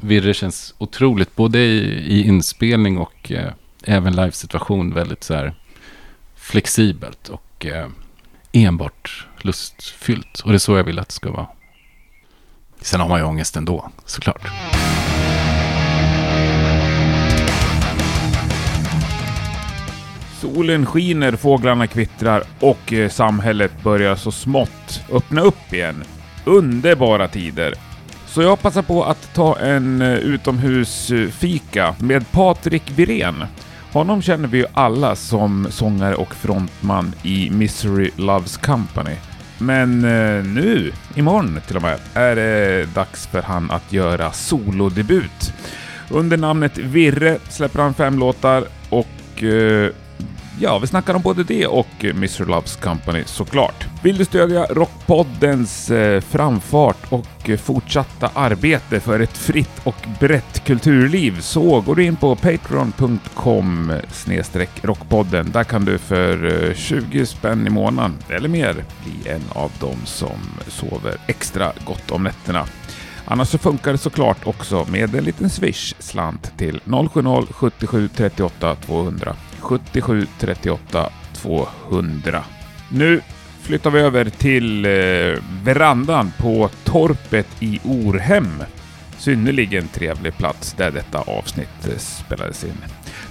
Virre känns otroligt, både i, i inspelning och eh, även livesituation, väldigt så här flexibelt och eh, enbart lustfyllt. Och det är så jag vill att det ska vara. Sen har man ju ångest ändå, såklart. Solen skiner, fåglarna kvittrar och eh, samhället börjar så smått öppna upp igen. Underbara tider. Så jag passar på att ta en eh, utomhusfika med Patrik Virén. Honom känner vi ju alla som sångare och frontman i Misery Loves Company. Men eh, nu, imorgon till och med, är det dags för han att göra solodebut. Under namnet Virre släpper han fem låtar och eh, Ja, vi snackar om både det och Mr. Loves Company såklart. Vill du stödja Rockpoddens eh, framfart och fortsatta arbete för ett fritt och brett kulturliv så går du in på patreon.com rockpodden. Där kan du för eh, 20 spänn i månaden eller mer bli en av dem som sover extra gott om nätterna. Annars så funkar det såklart också med en liten swish-slant till 070 77 38 200. 77 38 200. Nu flyttar vi över till eh, verandan på Torpet i Orhem. Synnerligen trevlig plats där detta avsnitt spelades in.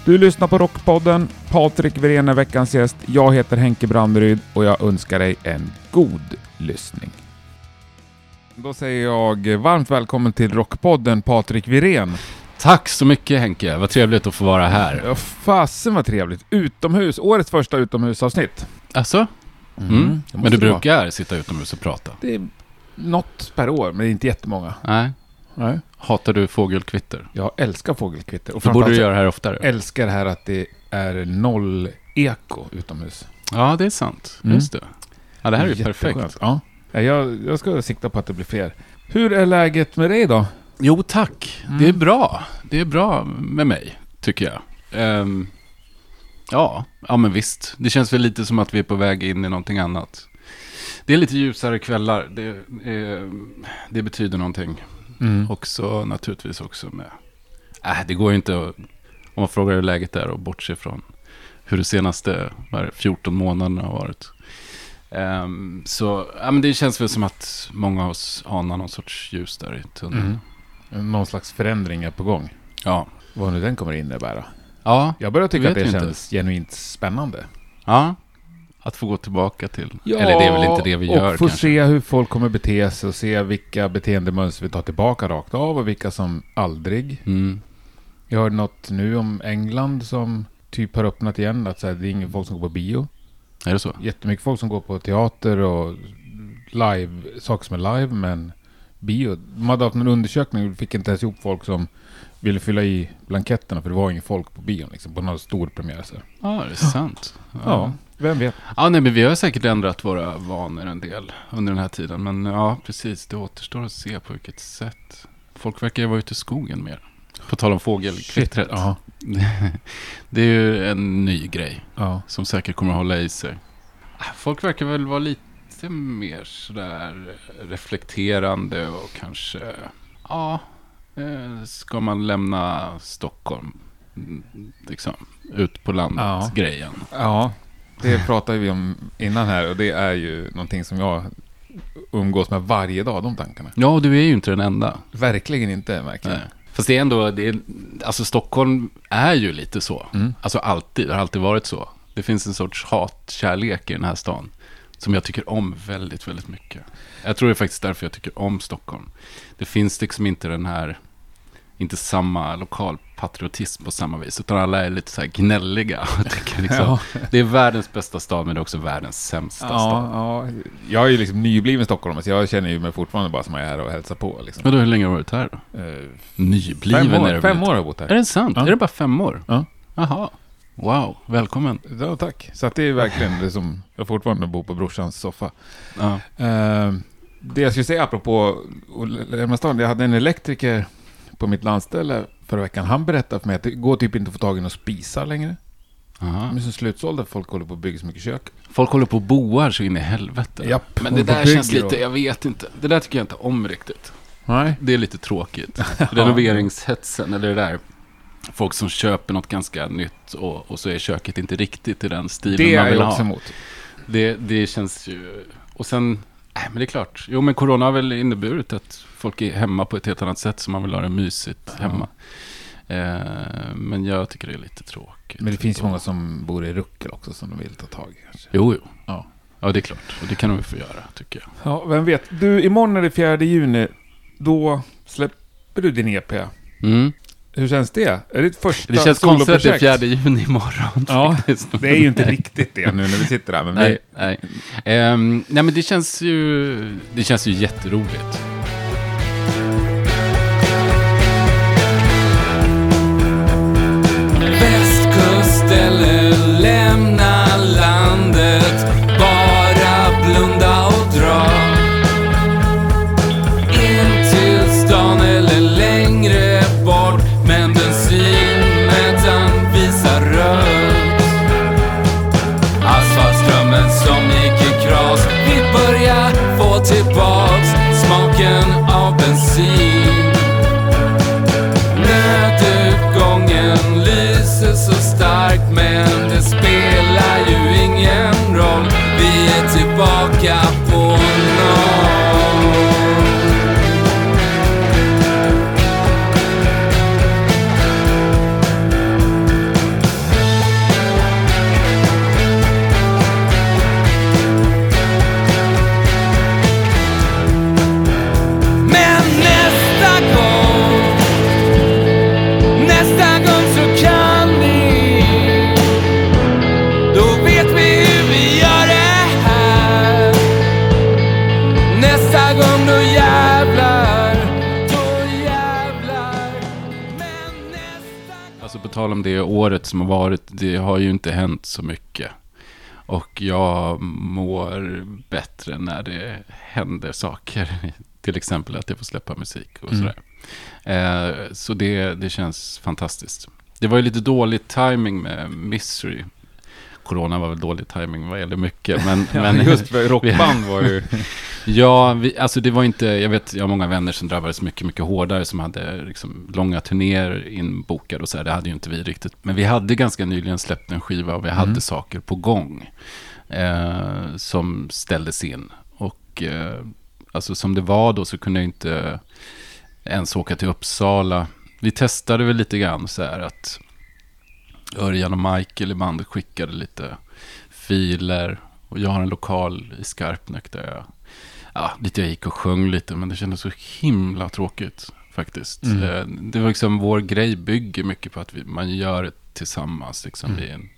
Du lyssnar på Rockpodden. Patrik Wirén är veckans gäst. Jag heter Henke Branderyd och jag önskar dig en god lyssning. Då säger jag varmt välkommen till Rockpodden Patrik Wirén. Tack så mycket Henke, vad trevligt att få vara här. Ja, fasen vad trevligt. Utomhus, årets första utomhusavsnitt. Alltså? Mm, Mm. Men du det vara. brukar sitta utomhus och prata? Det är något per år, men det är inte jättemånga. Nej. Nej. Hatar du fågelkvitter? Jag älskar fågelkvitter. Och Då borde du göra det här oftare. så älskar här att det är noll eko utomhus. Ja, det är sant. Mm. Just det. Ja, det här är ju perfekt. Ja, Jag, jag ska sikta på att det blir fler. Hur är läget med dig då? Jo, tack. Mm. Det är bra. Det är bra med mig, tycker jag. Ehm, ja, ja, men visst. Det känns väl lite som att vi är på väg in i någonting annat. Det är lite ljusare kvällar. Det, eh, det betyder någonting. Mm. Också naturligtvis också med... Äh, det går ju inte att, om man frågar hur läget är och bortse från hur det senaste det, 14 månaderna har varit. Ehm, så ja, men det känns väl som att många av oss anar någon sorts ljus där i tunneln. Mm. Någon slags förändring är på gång. Ja. Vad nu den kommer innebära. Ja, Jag börjar tycka att det vi inte. känns genuint spännande. ja. Att få gå tillbaka till. Eller det är väl inte det vi gör och få kanske. se hur folk kommer bete sig och se vilka beteendemönster vi tar tillbaka rakt av och vilka som aldrig. Mm. Jag hörde något nu om England som typ har öppnat igen. Att så här, det är ingen folk som går på bio. Är det så? Jättemycket folk som går på teater och live, saker som är live, men bio. De hade haft en undersökning och fick inte ens ihop folk som ville fylla i blanketterna för det var ingen folk på bion liksom, på någon stor premiär. Så. Ja, det är sant. Ja, vem vet. Ja, nej, men vi har säkert ändrat våra vanor en del under den här tiden. Men ja, precis. Det återstår att se på vilket sätt. Folk verkar ju vara ute i skogen mer. På tal om fågelkvittret. Ja, Det är ju en ny grej ja. som säkert kommer att hålla i sig. Folk verkar väl vara lite mer sådär reflekterande och kanske, ja, eh, ska man lämna Stockholm, liksom, ut på Ja. landet-grejen. ja, det pratade vi om innan här och det är ju någonting som jag umgås med varje dag, de tankarna. Ja, du är ju inte den enda. Verkligen inte, verkligen. Nej. Fast det är ändå, det är, alltså Stockholm är ju lite så. Mm. Alltså alltid, det har alltid varit så. Det finns en sorts hatkärlek i den här stan. Som jag tycker om väldigt, väldigt mycket. Jag tror det är faktiskt därför jag tycker om Stockholm. Det finns liksom inte den här, inte samma lokalpatriotism på samma vis. Utan alla är lite så här gnälliga. liksom, Ja. Det är världens bästa stad, men det är också världens sämsta Ja, stad. ja, jag är ju liksom nybliven stockholmare, så jag känner ju mig fortfarande bara som jag är här och hälsar på. Liksom. Men då, hur länge har du varit här då? Eh, Nybliven fem år, är det fem år har jag bott här. Är det sant? Ja. Är det bara fem år? Ja. Jaha. Wow, välkommen. Ja, tack. Så det är verkligen det som jag fortfarande bor på brorsans soffa. Ja. Eh, det jag skulle säga apropå att lämna stan, jag hade en elektriker på mitt landställe förra veckan. Han berättade för mig att det går typ inte att få tag i några spisar längre. Aha. De är så slutsålda, folk håller på att bygga så mycket kök. Folk håller på och boar så in i helvete. Japp, Men det där känns lite, jag vet inte. Det där tycker jag inte om riktigt. Nej. Det är lite tråkigt. Renoveringshetsen, eller det där. Folk som köper något ganska nytt och, och så är köket inte riktigt i den stilen Det man är vill jag också ha. emot. Det, det känns ju... Och sen, nej men det är klart. Jo men corona har väl inneburit att folk är hemma på ett helt annat sätt så man vill ha det mysigt Ja. hemma. Eh, men jag tycker det är lite tråkigt. Men det finns ju många som bor i ruckel också som de vill ta tag i kanske. Jo, jo. Ja. Ja, det är klart. Och det kan de väl få göra, tycker jag. Ja, vem vet. Du, imorgon är det 4 juni. Då släpper du din EP. Mm. Hur känns det? Är det ditt första Det känns konstigt att det är soloprojekt? 4 juni imorgon. Ja, faktiskt. det är ju inte riktigt det nu när vi sitter där. Men vi, Nej, nej. Ehm, nej, men det känns ju, det känns ju jätteroligt. Västkust eller lämna landet om det året som har varit, det har ju inte hänt så mycket. Och jag mår bättre när det händer saker. Till exempel att jag får släppa musik och Mm. sådär. Eh, så det, det känns fantastiskt. Det var ju lite dålig timing med Misery. Corona var väl dålig timing vad gäller mycket. Men, men men just för rockband var ju... Ja, vi, alltså det var inte, jag vet, jag har många vänner som drabbades mycket, mycket hårdare, som hade liksom långa turnéer inbokade och så här, det hade ju inte vi riktigt. Men vi hade ganska nyligen släppt en skiva och vi Mm. hade saker på gång eh, som ställdes in. Och eh, alltså som det var då så kunde jag inte ens åka till Uppsala. Vi testade väl lite grann så här att Örjan och Michael i bandet skickade lite filer. Och jag har en lokal i Skarpnäck där jag, ja, dit jag gick och sjöng lite. Men det kändes så himla tråkigt faktiskt. Mm. Eh, Det var liksom, vår grej bygger mycket på att vi, man gör det tillsammans. Liksom, Mm. i, en,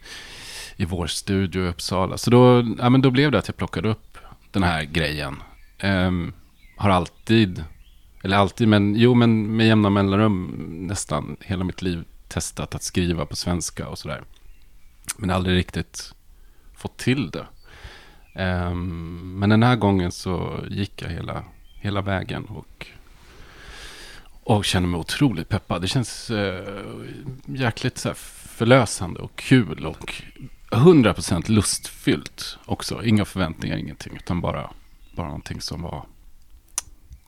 I vår studio i Uppsala. Så då, ja, men då blev det att jag plockade upp den här grejen. Ehm, har alltid, eller alltid, men jo, men med jämna mellanrum nästan hela mitt liv testat att skriva på svenska och sådär. Men aldrig riktigt fått till det. Ehm, men den här gången så gick jag hela, hela vägen och, och känner mig otroligt peppad. Det känns eh, jäkligt så förlösande och kul och 100% lustfyllt också. Inga förväntningar, ingenting, utan bara, bara någonting som var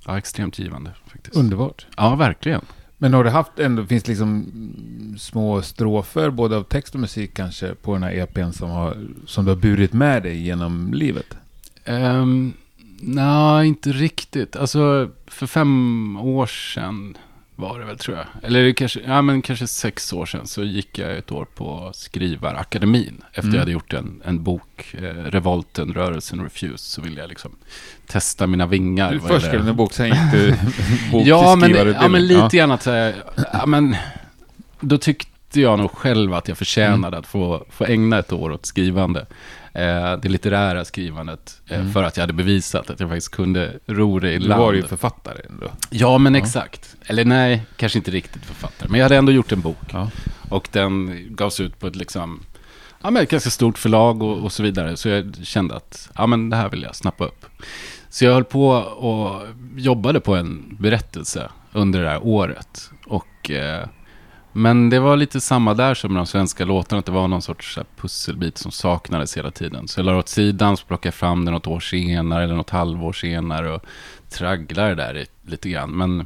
ja, extremt givande faktiskt. Underbart. Ja, verkligen. Men har du haft ändå, finns det liksom små strofer, både av text och musik kanske, på den här EPn som, har, som du har burit med dig genom livet? Um, Nej, inte riktigt. Alltså, för fem år sedan var det väl, tror jag. Eller kanske, ja, men kanske sex år sedan så gick jag ett år på Skrivarakademin. Efter Mm. jag hade gjort en, en bok, eh, Revolten, Rörelsen, Refuse, så ville jag liksom testa mina vingar. Du först skrev en bok, sen gick du bok ja, till men, ja, men lite grann att ja, men då tyckte jag nog själv att jag förtjänade Mm. att få, få ägna ett år åt skrivande. Eh, det litterära skrivandet. Eh, Mm. För att jag hade bevisat att jag faktiskt kunde ro det i Du land. var ju författare ändå. Ja, men Ja. exakt. Eller nej, kanske inte riktigt författare. Men jag hade ändå gjort en bok. Ja. Och den gavs ut på ett liksom, ja, men ett ganska stort förlag och, och så vidare. Så jag kände att ja, men det här vill jag snappa upp. Så jag höll på och jobbade på en berättelse under det här året. Och, eh, men det var lite samma där som med de svenska låtarna. Att det var någon sorts pusselbit som saknades hela tiden. Så jag la åt sidan, så plockade jag fram det något år senare eller något halvår senare. Och tragglade där lite grann. Men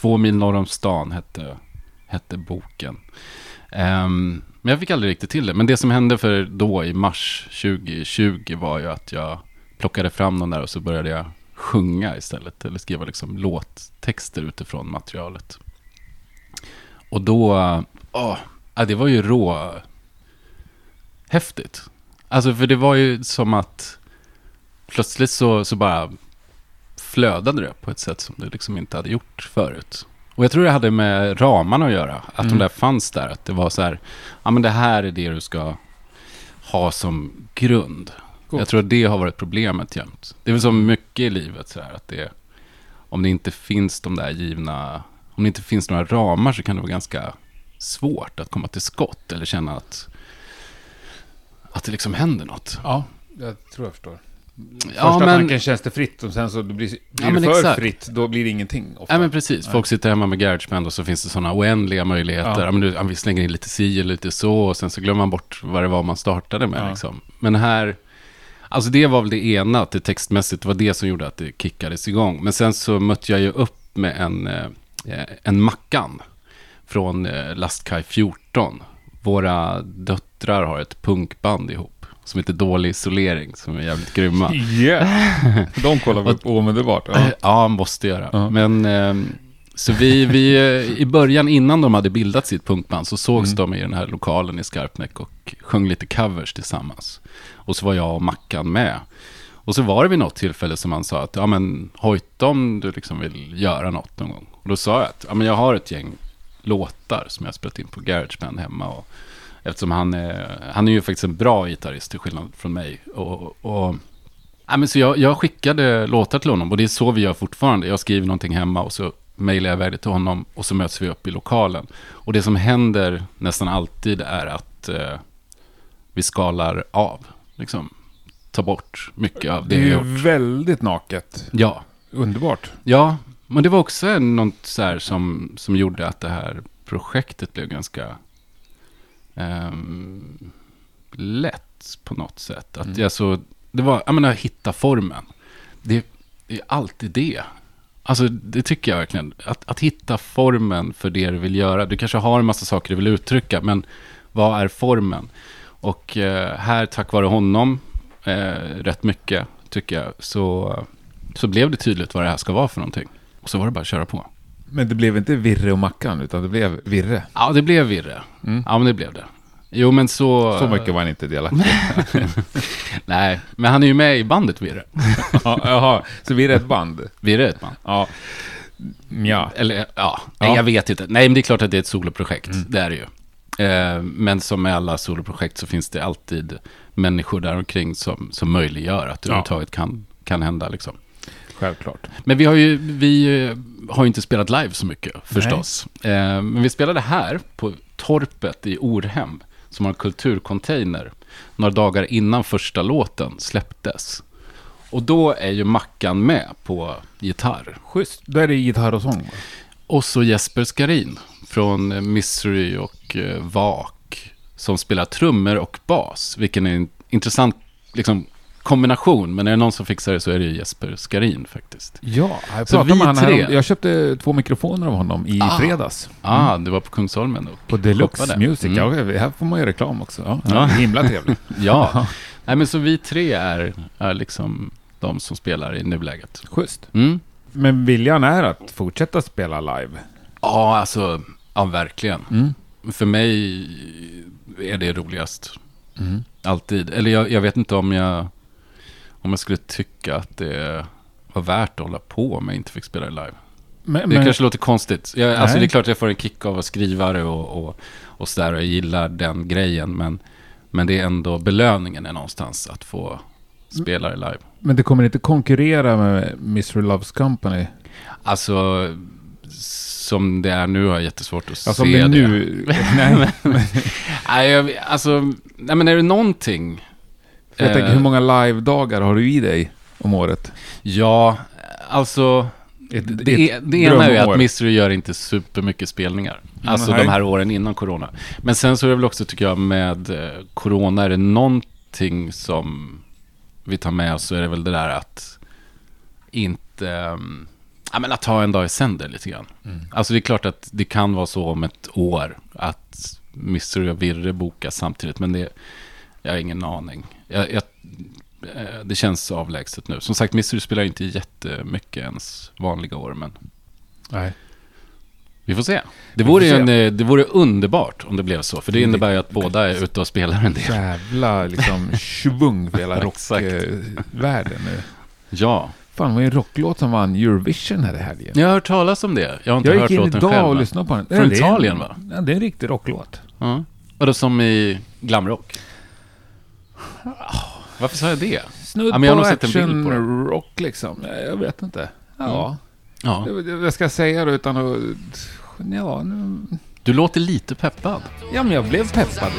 Två mil norr om stan hette, hette boken. Um, men jag fick aldrig riktigt till det. Men det som hände för då i mars 2020 var ju att jag plockade fram den där och så började jag sjunga istället. Eller skriva liksom låttexter utifrån materialet. Och då, åh, ja, det var ju rå häftigt. Alltså för det var ju som att plötsligt så, så bara flödade det på ett sätt som det liksom inte hade gjort förut. Och jag tror det hade med ramarna att göra. Att Mm. de där fanns där. Att det var så här, ja men det här är det du ska ha som grund. Coolt. Jag tror att det har varit problemet jämt. Det är väl som mycket i livet så här att det, om det inte finns de där givna, om det inte finns några ramar så kan det vara ganska svårt att komma till skott eller känna att, att det liksom händer något. Ja, jag tror jag förstår. Första Ja, men, tanken känns det fritt, och sen så blir, blir Ja, det för exakt. fritt, då blir det ingenting. Ofta. Ja men precis, folk sitter hemma med GarageBand och så finns det sådana oändliga möjligheter. Ja. Ja. men du, vi slänger in lite si eller lite så och sen så glömmer man bort vad det var man startade med. Ja. Liksom. Men här, alltså det var väl det ena, att det textmässigt var det som gjorde att det kickades igång. Men sen så mötte jag ju upp med en, eh, en Mackan från eh, Lastkaj 14. Våra döttrar har ett punkband ihop som heter Dålig Isolering som är jävligt grymma. Yeah. De kollar vi på omedelbart. Ja, Ja. måste göra. Ja. Men ehm, så vi, vi, eh, i början innan de hade bildat sitt punkband så sågs Mm. de i den här lokalen i Skarpnäck och sjöng lite covers tillsammans. Och så var jag och Mackan med. Och så var det vid något tillfälle som han sa att, ja men hojta om du liksom vill göra något någon gång. Och då sa jag att, ja men jag har ett gäng låtar som jag har spelat in på Garageband hemma. Och eftersom han är, han är ju faktiskt en bra gitarrist till skillnad från mig. Och, och Ja, men så jag, jag skickade låtar till honom och det är så vi gör fortfarande. Jag skriver någonting hemma och så mejlar jag iväg det till honom och så möts vi upp i lokalen. Och det som händer nästan alltid är att eh, vi skalar av, liksom tar bort mycket av Det det är ju väldigt naket. Ja, Underbart. ja, men det var också något så här som, som gjorde att det här projektet blev ganska ehm, lätt på något sätt. Att Mm. jag så, det var, jag menar, hitta formen. Det, det är alltid det. Alltså det tycker jag verkligen. Att, att hitta formen för det du vill göra. Du kanske har en massa saker du vill uttrycka, men vad är formen? Och eh, här, tack vare honom, eh, rätt mycket, tycker jag, så, så blev det tydligt vad det här ska vara för någonting. Och så var det bara att köra på. Men det blev inte Virre och Mackan, utan det blev Virre. Ja, det blev virre. Mm. Ja, men det blev det. Jo, men så... Så mycket var han inte delaktig. Nej, men han är ju med i bandet Virre. ja, jaha, så Virre är ett band? Virre är ett band. Ja. Ja. Eller ja, Ja. Nej, jag vet inte. Nej, men det är klart att det är ett soloprojekt. Mm. Det är det ju. Eh, men som med alla soloprojekt så finns det alltid människor där omkring som, som möjliggör att det Ja. överhuvudtaget kan, kan hända. Liksom. Självklart. Men vi har ju vi eh, har ju inte spelat live så mycket förstås. Eh, men vi spelade här på Torpet i Orhem som har en kulturcontainer några dagar innan första låten släpptes. Och då är ju Mackan med på gitarr. Schysst. Då är det gitarr och sång. Och så Jesper Skarin från eh, Misery och eh, Vak som spelar trummor och bas. Vilken är en intressant liksom, kombination. Men är det någon som fixar det så är det Jesper Skarin faktiskt. Ja, jag pratade med honom tre-. Jag köpte två mikrofoner av honom i Ah. fredags. Ah, det var på Kungsholmen då. På Deluxe shoppade. Music. Mm. Ja, här får man ju reklam också. Ja, Ja. Himla trevligt. Ja, Nej, men så vi tre är, är liksom de som spelar i nuläget. Schysst. Mm. Men viljan är att fortsätta spela live. Ja, alltså, ja verkligen. Mm. För mig är det roligast. Mm. Alltid. Eller jag, jag vet inte om jag, om jag skulle tycka att det var värt att hålla på om jag inte fick spela live. Men, Det men, kanske låter konstigt. Jag, alltså det är klart att jag får en kick av att skriva det och, och, och sådär. Jag gillar den grejen. Men, men det är ändå belöningen är någonstans att få spela det live. men det kommer inte konkurrera med Mr. Loves Company? Alltså, som det är nu har jag jättesvårt att Alltså se det det. nu... nej, Nej, jag, alltså, nej men är det någonting... jag eh, tänker hur många live-dagar har du i dig om året? Ja, alltså... Ett, Det, ett det ena är att Mystery gör inte supermycket spelningar. Alltså Nej. de här åren innan corona. Men sen så är det väl också, tycker jag, med eh, corona, är det någonting som vi tar med oss så är det väl det där att inte ehm, ja, men att ha en dag i sänder lite grann. Alltså det är klart att det kan vara så om ett år att Mystery och Virre bokas samtidigt, men det, jag har ingen aning. Jag, jag, eh, det känns avlägset nu. Som sagt, Mystery spelar inte jättemycket ens vanliga år, men Nej. vi får se. Det vore, se. en, eh, det vore underbart om det blev så, för det innebär ju att båda är ute och spelar en del. Jävla liksom svung för hela rockvärlden nu. Ja, Fan, det var ju en rocklåt som vann Eurovision här i helgen. jag har hört talas om det. Jag har inte Jag hört gick in låten idag själv. och lyssnade på den. Från Italien, va? Ja, det är en riktig rocklåt. Ja. Och då som i glamrock. Varför sa jag det? Snudd Ja, men jag har på nog sett en bild på action rock liksom. Ja, Jag vet inte. Ja. Ja. Det- det- Vad ska jag säga då utan att... Ja, nu... Du låter lite peppad. ja men jag blev peppad.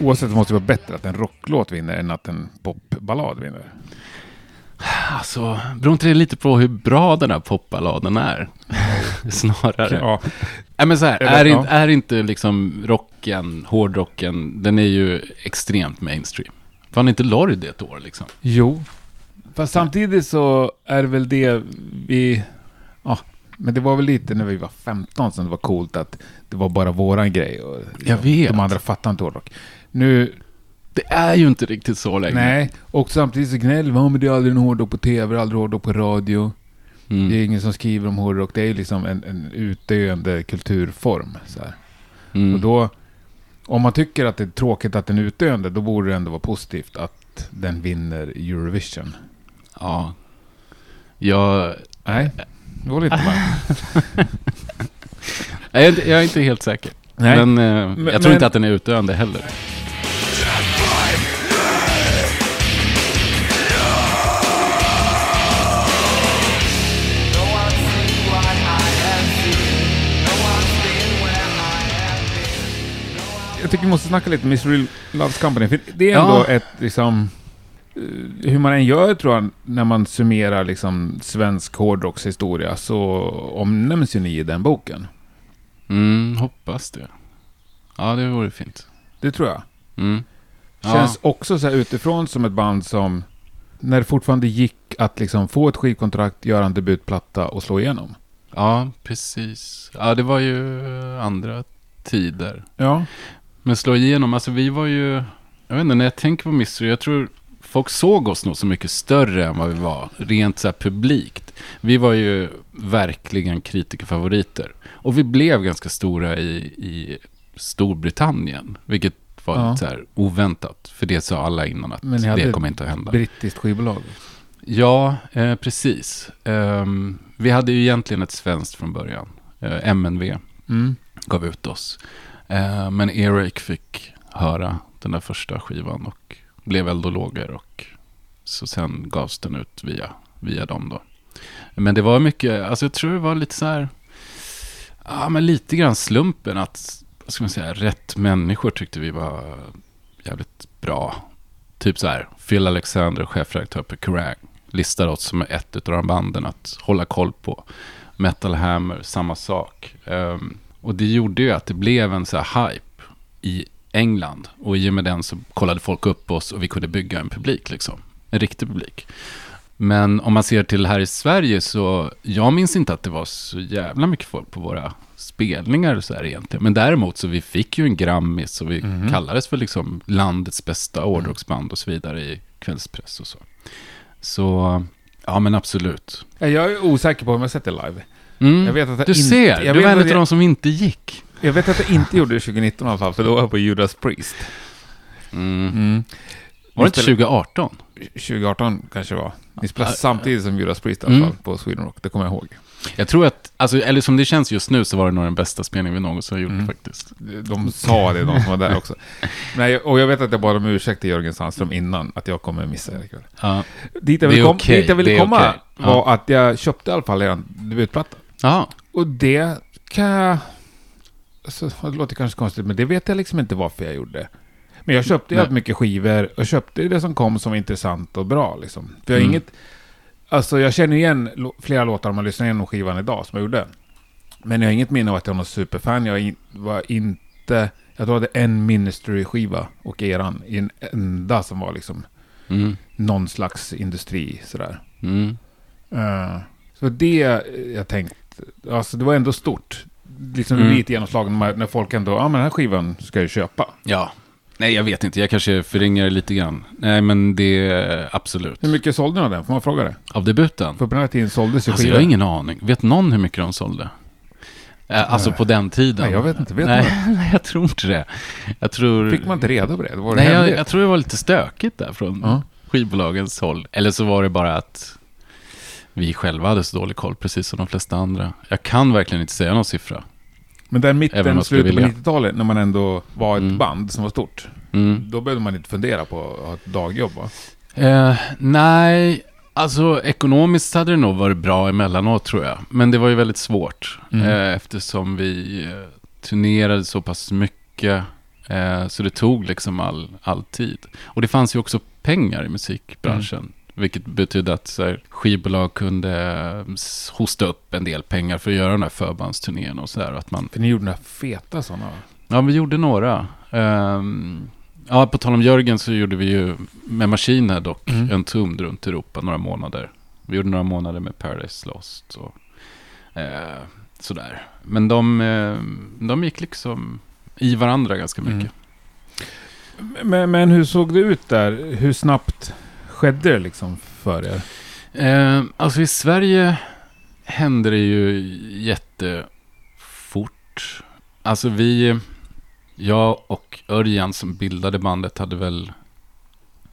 Oavsett måste det vara bättre att en rocklåt vinner än att en popballad vinner. Alltså, beror inte det lite på hur bra den här popballaden är? Snarare. Ja, Nej, men så här, är, ja. inte, är inte liksom rocken, hårdrocken, den är ju extremt mainstream. Fan inte Lordi ett år liksom? jo. Fast samtidigt så är det väl det vi... Ja, men det var väl lite när vi var 15 som det var coolt att det var bara våran grej. Och Jag vet. De andra fattade inte hårdrock. Nu, Det är ju inte riktigt så länge. nej. Och samtidigt så gnäller vi, "Ja, men det är aldrig en hårdrock på tv, aldrig hårdrock på radio. Mm. Det är ingen som skriver om hårdrock. Det är liksom en, en utdöende kulturform. Så här. Mm. Och då, om man tycker att det är tråkigt att den är utdöende, då borde det ändå vara positivt att den vinner Eurovision. Ja. Jag, Nej, det var lite bara. jag, är inte- jag är inte helt säker. Nej. Men, eh, Men- jag tror men- inte att den är utdöende heller. Tycker vi måste snacka lite om Misery Loves Company. För det är ändå Ja. ett, liksom... eh, Hur man än gör, tror jag, när man summerar liksom svensk hårdrockshistoria, så omnämns ju ni i den boken. Mm, hoppas det. Ja, det vore fint. Det tror jag. Mm. Ja. Känns också så här utifrån som ett band som, när det fortfarande gick att liksom få ett skivkontrakt, göra en debutplatta och slå igenom. ja, precis. Ja, det var ju andra tider. Ja. Men slå igenom, alltså vi var ju... Jag vet inte, när jag tänker på Mystery, jag tror folk såg oss nog så mycket större än vad vi var. Rent så här publikt. Vi var ju verkligen kritikerfavoriter. Och vi blev ganska stora i, i Storbritannien. Vilket var Ja. så här oväntat. För det sa alla innan att Men det kommer inte att hända. Brittiskt skivbolag. Ja, eh, precis. Ehm, vi hade ju egentligen ett svenskt från början. Eh, MNV Mm. gav ut oss. Eh, men Eric fick höra den där första skivan och blev eldologer och så sen gavs den ut via, via dem då. Men det var mycket, alltså jag tror det var lite så här, ja men lite grann slumpen att, vad ska man säga, rätt människor tyckte vi var jävligt bra. Typ så här, Phil Alexander, chefredaktör på Kerrang, listar oss som ett av de banden att hålla koll på. Metal Hammer, samma sak. Um, och det gjorde ju att det blev en så här hype i England. Och i och med den så kollade folk upp oss och vi kunde bygga en publik liksom. En riktig publik. Men om man ser till här i Sverige så, jag minns inte att det var så jävla mycket folk på våra spelningar så här egentligen. Men däremot så vi fick ju en Grammis och vi Mhm. kallades för liksom landets bästa hårdrocksband och så vidare i kvällspress och så. Så, ja men absolut. Ja, Jag är osäker på om jag sett det live. Mm. Jag vet att jag Du inte- ser, jag du var en av de som inte gick. Jag vet att jag inte gjorde det 2019 i alla fall, för då var jag på Judas Priest. Mm. Mm. Var det inte spelade- 2018? 2018 kanske det var. Ni spelade Ja, samtidigt som Judas Priest i alla Mm. fall på Sweden Rock, det kommer jag ihåg. Jag tror att, alltså, eller som det känns just nu så var det nog den bästa spelningen vi någonsin har gjort Mm. faktiskt. De sa det, de som var där också. Nej, och jag vet att jag bad om ursäkt till Jörgen Sandström innan, att jag kommer missa er ikväll. Ja. Dit jag Det ville, kom, okej, dit jag ville det komma. Ja. var att jag köpte i alla fall er debutplatta. Jaha. Och det kan jag... Alltså, det låter kanske konstigt, men det vet jag liksom inte varför jag gjorde. Men jag köpte jävligt mycket skivor och köpte det som kom som var intressant och bra. Liksom. För jag Mm. inget... Alltså jag känner igen flera låtar om man lyssnar igenom skivan idag som jag gjorde. Men jag har inget minne av att jag var någon superfan. Jag var inte... Jag tror det är en Ministry-skiva och eran. I en enda som var liksom Mm. någon slags industri sådär. Mm. Eh, så det jag tänkt, alltså det var ändå stort. Liksom Mm. lite genomslag när, när folk ändå, ja men den här skivan ska jag köpa. Ja. Nej, jag vet inte. Jag kanske förringar det lite grann. Nej, men det absolut. Hur mycket sålde ni av den? Får man fråga det? Av debuten? För på den här tiden såldes ju Alltså, jag skivor. har ingen aning. Vet någon hur mycket de sålde? Alltså på den tiden? Nej, jag vet inte. Vet Nej, nej, jag tror inte det. Jag tror... Fick man inte reda på det? det Nej, jag, jag tror det var lite stökigt där från Ja. skivbolagens håll. Eller så var det bara att vi själva hade så dålig koll, precis som de flesta andra. Jag kan verkligen inte säga någon siffra. Men där mitten, slutet på vilja. 90-talet, när man ändå var ett Mm. band som var stort. Mm. Då behövde man inte fundera på att ha ett dagjobb va? Eh, nej, alltså ekonomiskt hade det nog varit bra emellanåt tror jag. Men det var ju väldigt svårt. Mm. Eh, eftersom vi eh, turnerade så pass mycket. Eh, så det tog liksom all, all tid. Och det fanns ju också pengar i musikbranschen. Vilket betydde att så här, skivbolag kunde eh, hosta upp en del pengar för att göra den här förbandsturnéerna och sådär. Att man För ni gjorde några feta sådana? Ja, vi gjorde några. Ehm, ja, på tal om Jörgen så gjorde vi ju med Machine dock Mm. en tum runt Europa några månader. Vi gjorde några månader med Paradise Lost och eh, sådär. Men de, eh, de gick liksom i varandra ganska Mm. mycket. Men, men hur såg det ut där? Hur snabbt skedde det liksom för er? Eh, alltså i Sverige hände det ju jättefort. Alltså vi, jag och Örjan som bildade bandet hade väl,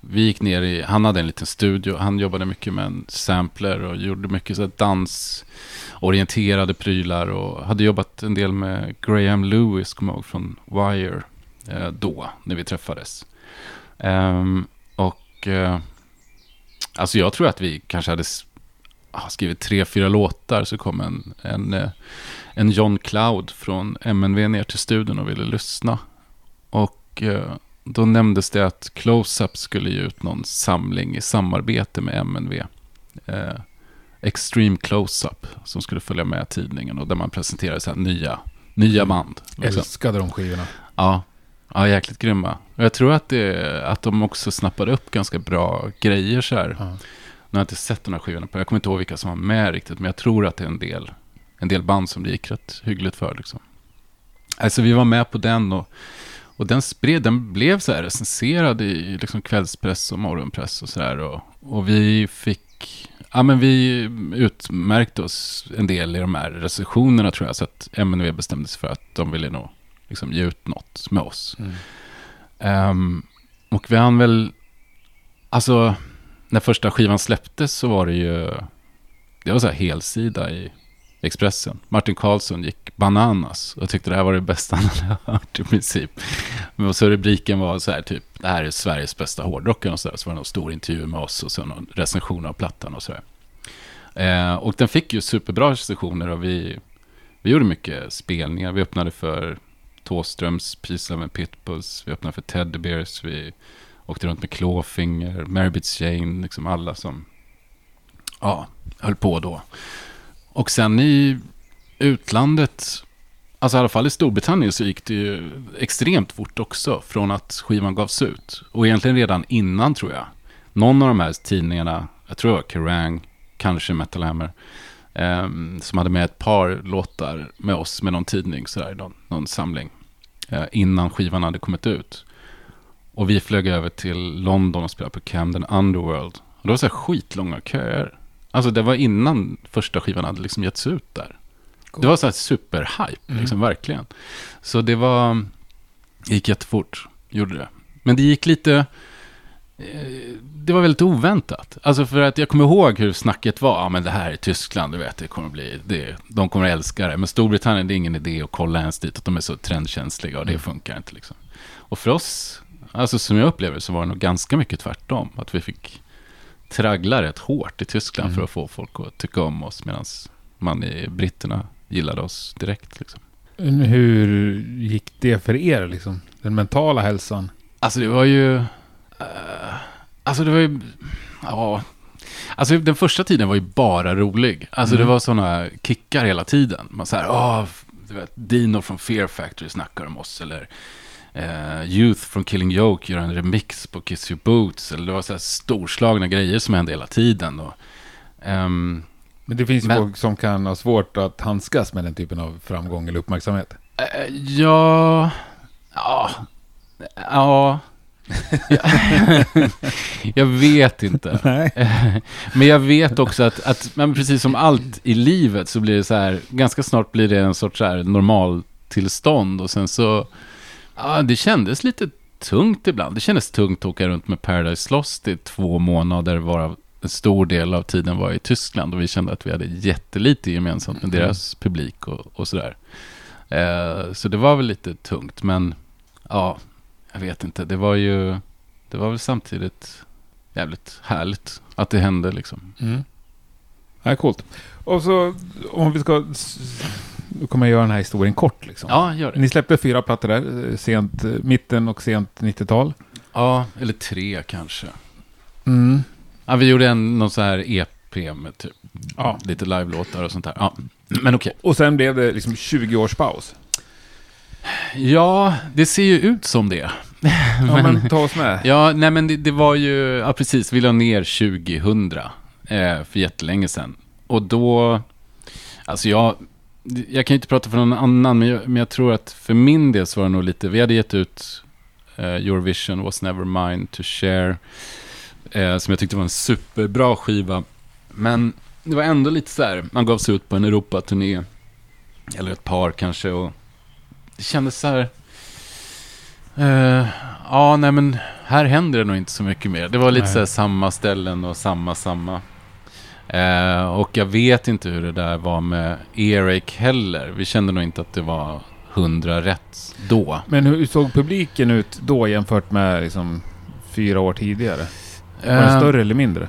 vi gick ner i, han hade en liten studio, han jobbade mycket med en sampler och gjorde mycket så dansorienterade prylar och hade jobbat en del med Graham Lewis, kommer jag ihåg, från Wire eh, då, när vi träffades. Ehm, och eh, Alltså jag tror att vi kanske hade skrivit tre, fyra låtar så kom en, en, eh, en John Cloud från MNV ner till studion och ville lyssna. Och eh, då nämndes det att Close-Up skulle ge ut någon samling i samarbete med MNV. Eh, Extreme Close-Up som skulle följa med tidningen och där man presenterade så nya, nya band. liksom. Älskade de skivorna. Ja, ja jäkligt grymma. Och jag tror att, det, att de också snappade upp ganska bra grejer så här. Ja. Nu har jag inte sett de här skivorna på. Jag kommer inte ihåg vilka som var med riktigt. Men jag tror att det är en del, en del band som det gick rätt hyggligt för. Liksom. Alltså vi var med på den och, och den spred, den blev så här recenserad i liksom kvällspress och morgonpress och så här. Och, och vi fick, ja men vi utmärkte oss en del i de här recensionerna tror jag. Så att MNV bestämde sig för att de ville nog liksom ge ut något med oss. Mm. Ehm, och vi hann väl, alltså när första skivan släpptes så var det ju, det var så här helsida i Expressen. Martin Karlsson gick bananas och tyckte det här var det bästa han hade hört i princip. Men så rubriken var så här typ, det här är Sveriges bästa hårdrockare och så där. Så var det någon stor intervju med oss och så någon recension av plattan och så där. Eh, och den fick ju superbra recensioner och vi, vi gjorde mycket spelningar. Vi öppnade för Thåströms, Peace Love and Pitbulls, vi öppnade för Teddy Bears, vi åkte runt med Clawfinger, Marybits Jane, liksom alla som ja, höll på då. Och sen i utlandet, alltså i alla fall i Storbritannien så gick det ju extremt fort också från att skivan gavs ut. Och egentligen redan innan tror jag. Någon av de här tidningarna, jag tror det var Kerrang, kanske Metal Hammer, ehm, som hade med ett par låtar med oss med någon tidning, sådär, någon, någon samling, eh, innan skivan hade kommit ut. Och vi flög över till London och spelade på Camden Underworld. Och det var så här skitlånga köer. Alltså det var innan första skivan hade liksom getts ut där. Det var så här superhype, Mm. liksom verkligen. Så det var, det gick jättefort, gjorde det. Men det gick lite, det var väldigt oväntat. Alltså för att jag kommer ihåg hur snacket var. Ja, men det här är Tyskland, du vet, det kommer bli, det, de kommer att älska det. Men Storbritannien, det är ingen idé att kolla ens dit, att de är så trendkänsliga och det funkar inte liksom. Och för oss, alltså som jag upplever så var det nog ganska mycket tvärtom. Att vi fick traggla rätt hårt i Tyskland Mm. för att få folk att tycka om oss. Medan man i britterna gillade oss direkt liksom. Hur gick det för er liksom? Den mentala hälsan? Alltså det var ju... eh, alltså det var ju... Ja. Alltså den första tiden var ju bara rolig. Alltså Mm. det var sådana kickar hela tiden. Man så här, åh, du vet, Dino från Fear Factory snackar om oss. Eller eh, Youth från Killing Joke gör en remix på Kiss Your Boots. Eller det var så här storslagna grejer som hände hela tiden. Och, ehm, Men det finns ju Men- folk som kan ha svårt att handskas med den typen av framgång eller uppmärksamhet. Eh, Ja... Ja... Ja... jag vet inte. Nej. Men jag vet också att, att men precis som allt i livet så blir det så här, ganska snart blir det en sorts så här normaltillstånd och sen så, ja det kändes lite tungt ibland. Det kändes tungt att åka runt med Paradise Lost i två månader varav en stor del av tiden var i Tyskland och vi kände att vi hade jättelite gemensamt med deras publik och, och sådär. Eh, så det var väl lite tungt, men ja, jag vet inte. Det var ju, det var väl samtidigt jävligt härligt att det hände liksom. Mm. Ja, coolt. Och så om vi ska... Nu kommer jag göra den här historien kort liksom. Ja, gör det. Ni släppte fyra plattor där, eh, sent, eh, mitten och sent 90-tal. Ja, eller tre kanske. Mm. Ja, vi gjorde en, någon så här EP med typ Ja. lite live-låtar och sånt där. Ja, men okej. Och sen blev det liksom 20 års paus. Ja, det ser ju ut som det. Ja, men ta oss med. Ja, nej men det, det var ju, ja precis, vi la ner 2000 eh, för jättelänge sedan. Och då, alltså jag, jag kan ju inte prata för någon annan, men jag, men jag tror att för min del så var det nog lite, vi hade gett ut eh, Eurovision was never mine to share, eh, som jag tyckte var en superbra skiva. Men det var ändå lite så här, man gav sig ut på en Europaturné, eller ett par kanske, och det kändes så här, Eh, ja, nej men här händer det nog inte så mycket mer. Det var lite Nej. så här samma ställen och samma, samma. Eh, och jag vet inte hur det där var med Erik heller. Vi kände nog inte att det var hundra rätt då. Men hur såg publiken ut då jämfört med liksom fyra år tidigare? Var den Eh, större eller mindre?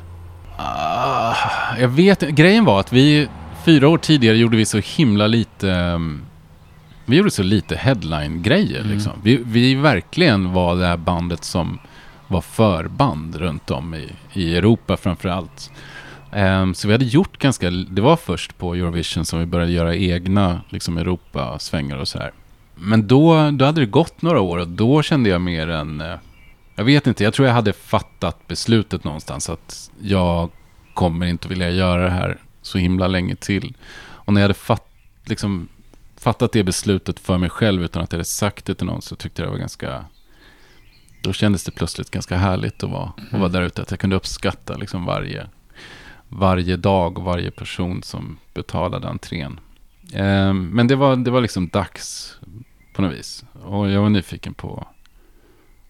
ah, jag vet. Grejen var att vi, fyra år tidigare gjorde vi så himla lite, ehm, vi gjorde så lite headline-grejer Mm. liksom. Vi, vi verkligen var det här bandet som var förband runt om i, i Europa framför allt. Ehm, så vi hade gjort ganska, det var först på Eurovision som vi började göra egna liksom Europa-svängar och så här. Men då, då hade det gått några år och då kände jag mer en, eh, jag vet inte, jag tror jag hade fattat beslutet någonstans att jag kommer inte vilja göra det här så himla länge till. Och när jag hade fatt, liksom, fattat det beslutet för mig själv utan att jag hade sagt det till någon så tyckte jag det var ganska... Då kändes det plötsligt ganska härligt att vara, att vara där ute. Att jag kunde uppskatta liksom varje, varje dag och varje person som betalade entrén. Ehm, men det var, det var liksom dags på något vis. Och jag var nyfiken på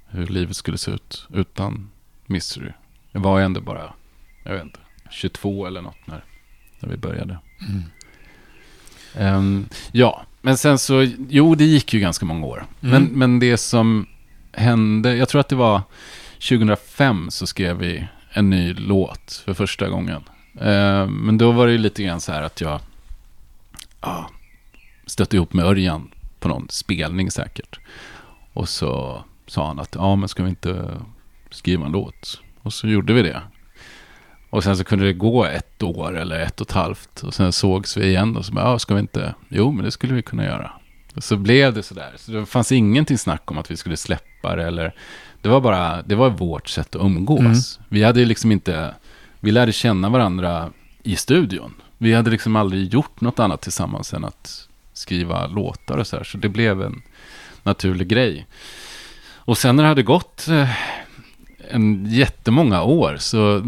hur livet skulle se ut utan Misery. Jag var ändå bara, jag vet inte, 22 eller något när, när vi började. Ehm, ja, men sen så, jo det gick ju ganska många år. Men, men det som hände, jag tror att det var 2005 så skrev vi en ny låt för första gången. Ehm, men då var det ju lite grann så här att jag ja, stötte ihop med Örjan på någon spelning säkert. Och så sa han att, ja men ska vi inte skriva en låt? Och så gjorde vi det. Och sen så kunde det gå ett år eller ett och ett halvt. Och sen sågs vi igen och så bara, ja ska vi inte? Jo men det skulle vi kunna göra. Och så blev det sådär. Så det fanns ingenting snack om att vi skulle släppa det eller... Det var bara, det var vårt sätt att umgås. Vi hade ju liksom inte, vi lärde känna varandra i studion. Vi hade liksom aldrig gjort något annat tillsammans än att skriva låtar och så här. Så det blev en naturlig grej. Och sen när det hade gått eh, en jättemånga år så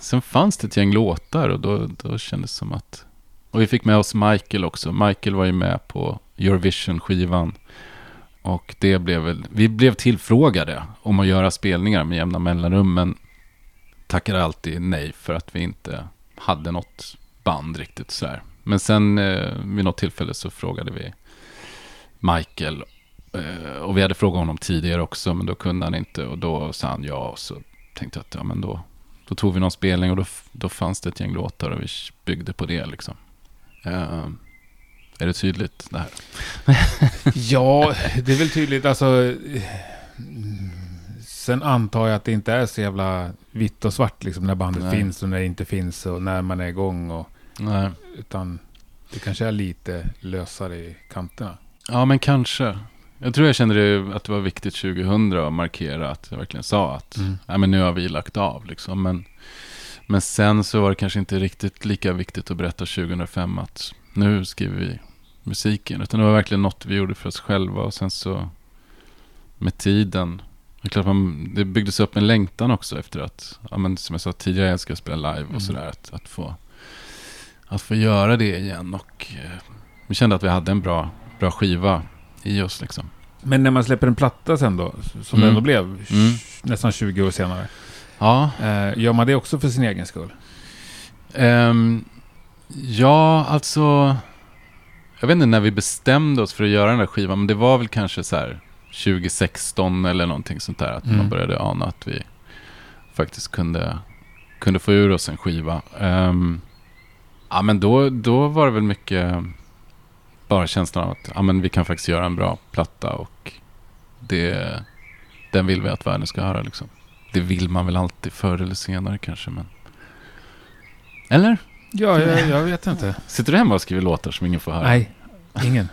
sen fanns det ett gäng låtar och då, då kändes det som att... Och vi fick med oss Michael också. Michael var ju med på Eurovision-skivan. Och det blev väl, vi blev tillfrågade om att göra spelningar med jämna mellanrum, men tackade alltid nej för att vi inte hade något band riktigt sådär. Men sen eh, vid något tillfälle så frågade vi Michael, och vi hade frågat honom tidigare också, men då kunde han inte, och då sa han ja, och så tänkte jag att ja, men då, då tog vi någon spelning och då, då fanns det ett gäng låtar och vi byggde på det liksom. Eh, är det tydligt det här? Ja, det är väl tydligt. Alltså, eh, sen antar jag att det inte är så jävla vitt och svart liksom, när bandet Nej. finns och när det inte finns och när man är igång. Och, Nej. utan det kanske är lite lösare i kanterna. Ja, men kanske. Jag tror jag kände det, att det var viktigt 2000 att markera att jag verkligen sa att Mm. Nej, men nu har vi lagt av. Liksom. Men, men sen så var det kanske inte riktigt lika viktigt att berätta 2005 att nu skriver vi musiken. Utan det var verkligen något vi gjorde för oss själva. Och sen så med tiden. Det, klart man, det byggdes upp en längtan också efter att, ja, men som jag sa tidigare, jag älskar att spela live Mm. och sådär. Att, att, få, att få göra det igen. Och eh, vi kände att vi hade en bra, bra skiva i oss. Liksom. Men när man släpper en platta sen då, som Mm. det ändå blev, Mm. nästan 20 år senare. Ja, Eh, gör man det också för sin egen skull? Ehm, ja, alltså... Jag vet inte när vi bestämde oss för att göra den där skivan, men det var väl kanske så här 2016 eller någonting sånt där. Att Mm. man började ana att vi faktiskt kunde, kunde få ur oss en skiva. Ehm, ja, men då, då var det väl mycket bara känslan av att ja, men vi kan faktiskt göra en bra platta och det, den vill vi att världen ska höra. Liksom. Det vill man väl alltid förr eller senare kanske, men... Eller? Ja, jag, jag vet inte. Sitter du hemma och skriver låtar som ingen får höra? Nej, ingen.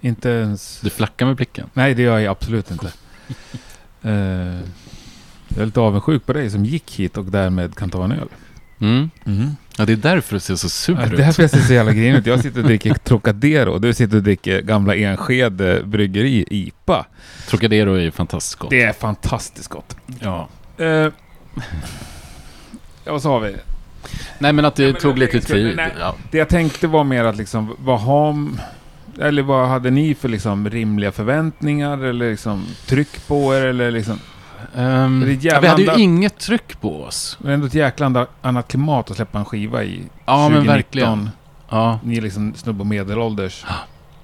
inte ens... Du flackar med blicken. Nej, det gör jag absolut inte. Eh, jag är lite avundsjuk på dig som gick hit och därmed kan ta en öl. Mm. Ja, det är därför du ser så sur ut. därför jag ser så jävla grinig ut. Jag sitter och dricker Trocadero och du sitter och dricker gamla Enskede bryggeri IPA. Trocadero är ju fantastiskt gott. Det är fantastiskt gott. Ja. Eh, ja, vad sa vi? Nej, men att det Ja, tog det- lite tid. nej. Ja. Det jag tänkte var mer att liksom, vad har... Eller vad hade ni för liksom rimliga förväntningar eller liksom tryck på er eller liksom... Jävla vi hade ju andra- inget tryck på oss. Det är ändå ett jäkla annat klimat att släppa en skiva i. Ja, 2019. men verkligen. Ja, Ni är liksom snubb och medelålders.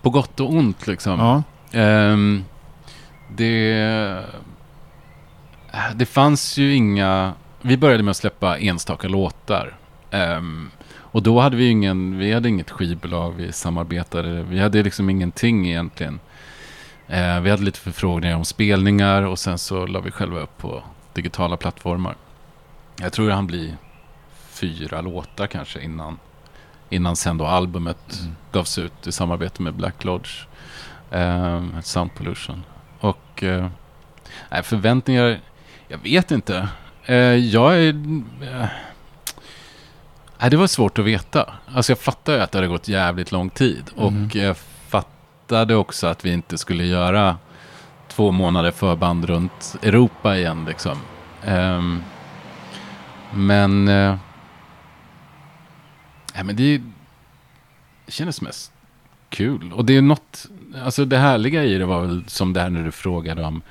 på gott och ont liksom. Ja. Ehm, det... Det fanns ju inga... Vi började med att släppa enstaka låtar. Ehm, och då hade vi ju ingen... Vi hade inget skivbolag, vi samarbetade. Vi hade liksom ingenting egentligen. Eh, vi hade lite förfrågningar om spelningar och sen så la vi själva upp på digitala plattformar. Jag tror han blir fyra låtar kanske innan, innan sen då albumet Mm. gavs ut i samarbete med Black Lodge. Eh, Sound Pollution. Och eh, förväntningar, jag vet inte. Eh, jag är... Eh, det var svårt att veta. Alltså jag fattar ju att det hade gått jävligt lång tid. Mm. Och fattade också att vi inte skulle göra två månader förband runt Europa igen liksom. Um, men... uh, ja, men det, det kändes mest kul. Och det är något, alltså det härliga i det var väl som det här när du frågade om,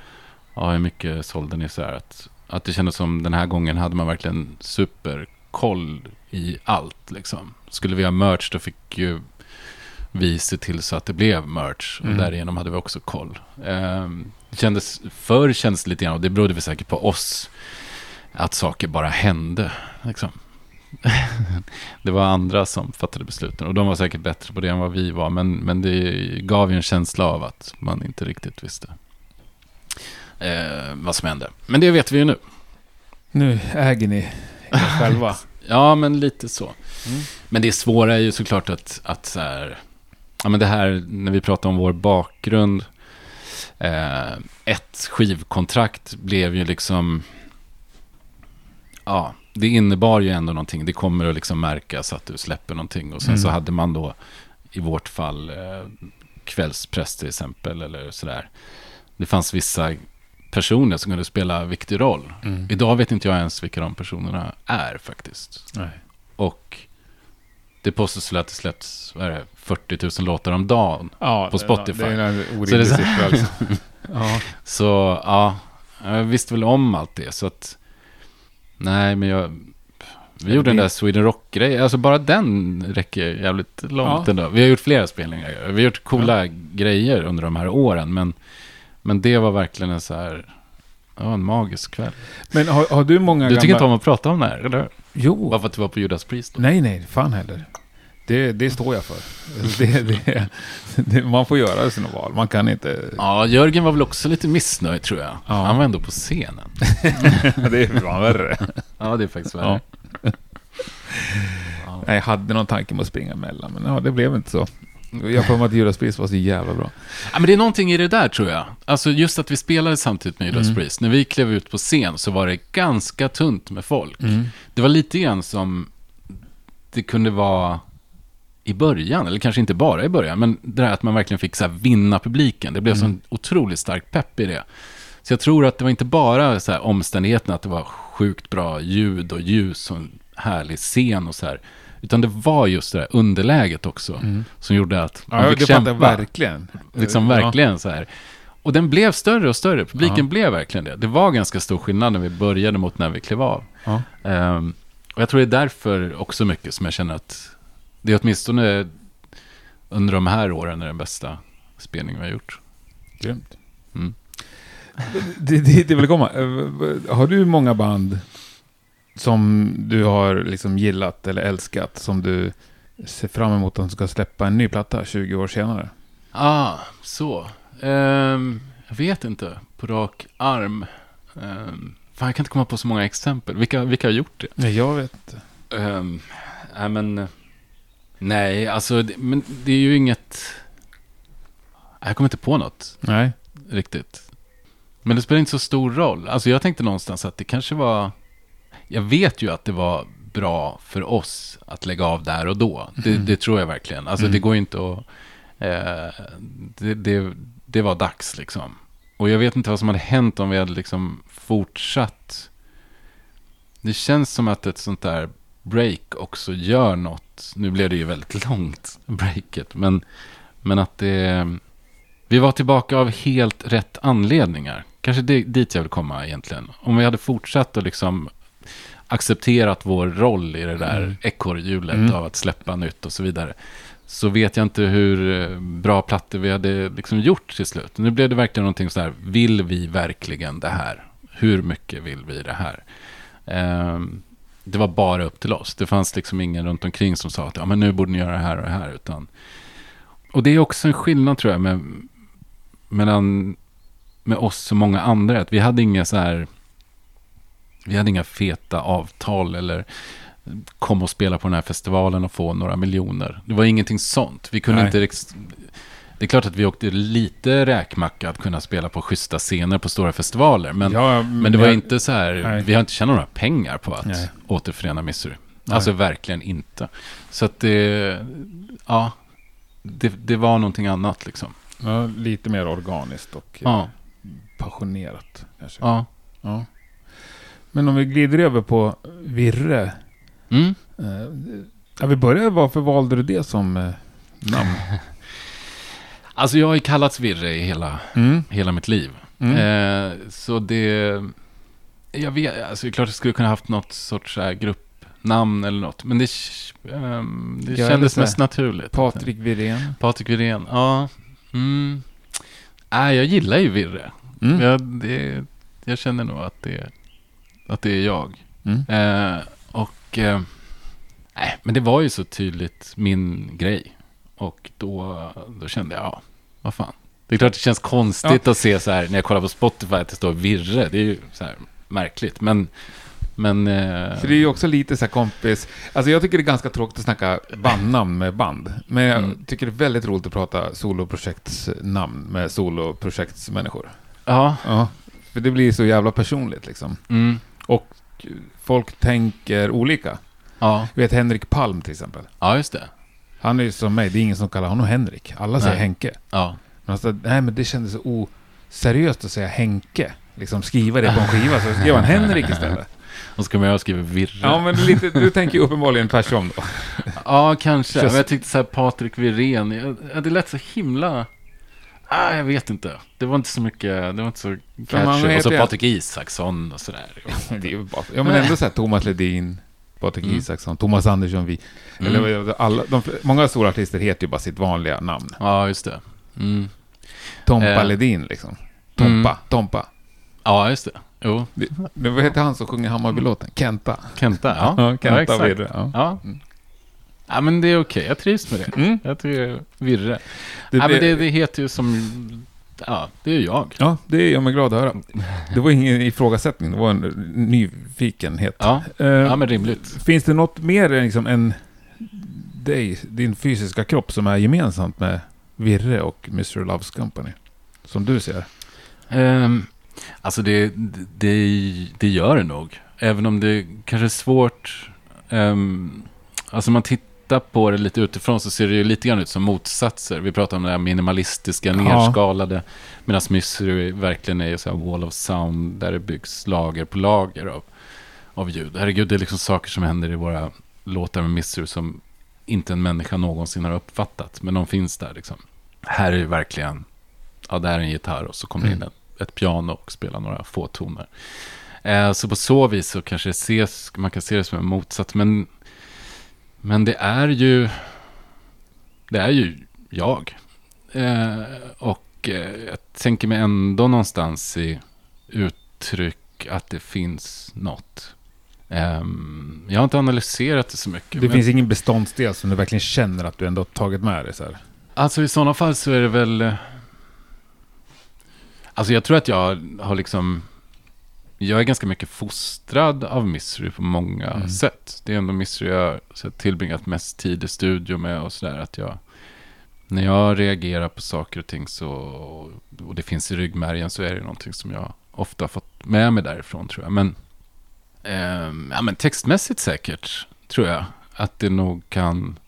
ja hur mycket sålde ni så här, att, att det kändes som den här gången hade man verkligen superkoll i allt liksom. Skulle vi ha merch då fick ju vi se till så att det blev merch och Mm. därigenom hade vi också koll. Det kändes, förr kändes det lite grann, och det berodde väl säkert på oss, att saker bara hände. Liksom. det var andra som fattade besluten och de var säkert bättre på det än vad vi var. Men, men det gav ju en känsla av att man inte riktigt visste eh, vad som hände. Men det vet vi ju nu. Nu äger ni er själva. Ja, men lite så. Mm. Men det svåra är ju såklart att, att så här, ja men det här när vi pratar om vår bakgrund, eh, ett skivkontrakt blev ju liksom, ja, det innebar ju ändå någonting. Det kommer att liksom märkas att du släpper någonting och sen Mm. så hade man då i vårt fall eh, kvällspress till exempel eller sådär. Det fanns vissa personer som kunde spela viktig roll. Mm. Idag vet inte jag ens vilka de personerna är faktiskt. Nej. Och det påstås väl att det släpps det, 40 000 låtar om dagen. Ja, På det Spotify. Det är en det orimlig så- siffra alltså. ja. Så ja, jag visste väl om allt det. Så att, nej men jag, vi Ja, gjorde den det- där Sweden Rock-grejen. Alltså bara den räcker jävligt långt Ja. ändå. Vi har gjort flera spelningar. Vi har gjort coola grejer under de här åren. Men, men det var verkligen en så här, ja en magisk kväll. Men har, har du många Du gamla... tycker inte om att prata om det här, eller? Jo. För att du var på Judas Priest då? Nej, nej, fan heller. Det, det står jag för. Det, det, man får göra sina val. Man kan inte... Ja, Jörgen var väl också lite missnöjd tror jag. Ja. Han var ändå på scenen. det är fan värre. Ja, det är faktiskt värre. Ja. Jag hade någon tanke om att springa emellan, men ja, det blev inte så. Jag får att Judas Priest var så jävla bra. Ja, men det är någonting i det där tror jag. Alltså just att vi spelade samtidigt med Judas Mm. Priest. När vi klev ut på scen så var det ganska tunt med folk. Det var lite grann som det kunde vara i början, eller kanske inte bara i början, men det där att man verkligen fick så vinna publiken. Det blev Mm. sån otroligt stark pepp i det. Så jag tror att det var inte bara så här omständigheten att det var sjukt bra ljud och ljus och en härlig scen och så här. Utan det var just det där underläget också som gjorde att man Mm. Ja, fick kämpa. verkligen. Liksom Ja. verkligen så här. Och den blev större och större. Publiken Ja. blev verkligen det. Det var ganska stor skillnad när vi började mot när vi klev av. Ja. Ehm, och jag tror det är därför också mycket som jag känner att det är åtminstone under de här åren är den bästa spelningen vi har gjort. Grymt. Mm. Det, det, det vill komma. Har du många band som du har liksom gillat eller älskat som du ser fram emot att de ska släppa en ny platta 20 år senare? Ah, så. Ehm, jag vet inte. På rak arm. Um, fan, jag kan inte komma på så många exempel. Vilka, vilka har gjort det? Nej, jag vet inte. Um, nej, men... Nej, alltså, det, men det är ju inget... Jag kommer inte på något Nej. riktigt. Men det spelar inte så stor roll. Alltså, jag tänkte någonstans att det kanske var... Jag vet ju att det var bra för oss att lägga av där och då. Det, det tror jag verkligen. Alltså, det går inte att... Eh, det, det, det var dags liksom. Och jag vet inte vad som hade hänt om vi hade liksom fortsatt. Det känns som att ett sånt där break också gör något. Nu blev det ju väldigt långt, breaket. Men, men att det... Vi var tillbaka av helt rätt anledningar. Kanske det, dit jag vill komma egentligen. Om vi hade fortsatt och liksom accepterat vår roll i det där Mm. ekorrhjulet Mm. av att släppa nytt och så vidare. Så vet jag inte hur eh, bra plattor vi hade liksom gjort till slut. Nu blev det verkligen någonting så här, vill vi verkligen det här? Hur mycket vill vi det här? Ehm, det var bara upp till oss. Det fanns liksom ingen runt omkring som sa att ja, men nu borde ni göra det här och det här. Utan, och det är också en skillnad tror jag med, mellan med oss och många andra. Att vi hade inga så här, vi hade inga feta avtal eller kom och spela på den här festivalen och få några miljoner. Det var ingenting sånt. Vi kunde Nej. inte... Det är klart att vi åkte lite räkmacka att kunna spela på schyssta scener på stora festivaler. Men, Ja, men det var jag- inte så här, Nej. vi har inte tjänat några pengar på att Nej. återförena Missouri. Nej. Alltså verkligen inte. Så att det, ja, det, det var någonting annat liksom. Ja, lite mer organiskt och eh, Ja, passionerat. Kanske. ja. Ja. Men om vi glider över på Virre. Mm. Eh, ja, vi börjar, varför valde du det som eh, namn? Alltså jag har ju kallats Virre i hela, Mm. hela mitt liv. Mm. Eh, så det... Jag vet, alltså det är klart jag skulle kunna haft något sorts så här gruppnamn eller något. Men det, ehm, det kändes mest naturligt. Patrik Wirén. Patrik Wirén, ja. Mm. Nej, jag gillar ju Virre. Mm. Jag, det, jag känner nog att det, att det är jag. Mm. Eh, och... Eh, nej, men det var ju så tydligt min grej. Och då, då kände jag, ja, vad fan. Det är klart det känns konstigt att se så här, när jag kollar på Spotify, att det står Virre. Det är ju så här märkligt. Men, men... Eh, För det är ju också lite så här kompis... Alltså jag tycker det är ganska tråkigt att snacka bandnamn med band. Men jag Mm. tycker det är väldigt roligt att prata soloprojektsnamn med soloprojektsmänniskor. ja. Ja. För det blir så jävla personligt liksom. Mm, Folk tänker olika. ja. Du vet Henrik Palm till exempel. Ja, just det. Han är ju som mig, det är ingen som kallar honom Henrik. Alla säger Nej. Henke. Ja. Men alltså, nej men det kändes så oseriöst att säga Henke. Liksom skriva det på en skiva, så skrev han Henrik istället. Och så kommer jag och skriver Virre. Ja, men lite, du tänker uppenbarligen tvärtom då. Ja, kanske. Men jag tyckte så här Patrik ja, det lät så himla... Ah, jag vet inte. Det var inte så mycket, det var inte så catchy. Och så Patrik Isaksson och sådär. Det är ju bara, ja, men ändå så här Thomas Ledin, Patrik Mm. Isaksson, Thomas Andersson, vi. Eller, alla, de, många stora artister heter ju bara sitt vanliga namn. Ja, just det. Mm. Tompa Eh. Ledin liksom. Tompa, Mm. Tompa. Ja, just det. Jo, Det, det, vad heter han som sjunger Hammarbylåten? Kenta. Kenta. Ja, Ja, Kenta exakt. Virre. Ja. Ja. Ja, men det är okej. Jag trivs med det. Mm. Jag tycker Virre. Det, ja, men det, det, det heter ju som... Ja, det är jag. ja, det är jag mig glad att höra. Det var ingen ifrågasättning, det var en nyfikenhet. Ja, Eh, ja men rimligt. Finns det något mer liksom än dig, din fysiska kropp, som är gemensamt med Virre och Mr. Loves Company? Som du ser. Um, alltså det, det, det gör det nog. Även om det kanske är svårt. Um, alltså man tittar på det lite utifrån så ser det ju lite grann ut som motsatser. Vi pratar om det här minimalistiska, Ja. nerskalade. Medan Mystery verkligen är ju så här wall of sound där det byggs lager på lager av, av ljud. Herregud, det är liksom saker som händer i våra låtar med Mystery som inte en människa någonsin har uppfattat. Men de finns där liksom. Här är det verkligen, ja, där är en gitarr och så kommer det in ett, ett piano och spelar några få toner. Eh, så på så vis så kanske det ses, man kan se det som en motsats. Men, men det är ju, det är ju jag. Eh, och eh, jag tänker mig ändå någonstans i uttryck att det finns något. Ehm, jag har inte analyserat det så mycket. Det men- finns ingen beståndsdel som du verkligen känner att du ändå tagit med dig så här. Alltså i sådana fall så är det väl... eh, Alltså jag tror att jag har liksom... Jag är ganska mycket fostrad av Mystery på många Mm. sätt. Det är ändå Mystery jag tillbringat mest tid i studio med och sådär. Att jag... När jag reagerar på saker och ting så... Och det finns i ryggmärgen så är det någonting som jag ofta fått med mig därifrån tror jag. Men... ehm, ja men textmässigt säkert tror jag. Att det nog kan...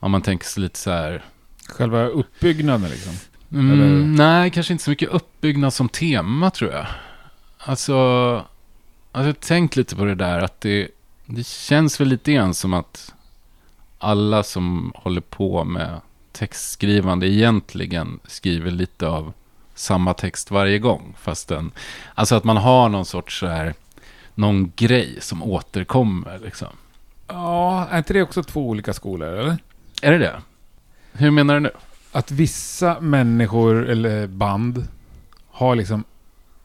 Om man tänker sig lite så här... Själva uppbyggnaden liksom. Mm? Nej, kanske inte så mycket uppbyggnad som tema tror jag. Alltså, alltså tänkt lite på det där att det, det känns väl lite grann som att alla som håller på med textskrivande egentligen skriver lite av samma text varje gång. Fast den, alltså att man har någon sorts så här, någon grej som återkommer liksom. Ja, är inte det också två olika skolor, eller? Är det det? Hur menar du nu? Att vissa människor eller band har liksom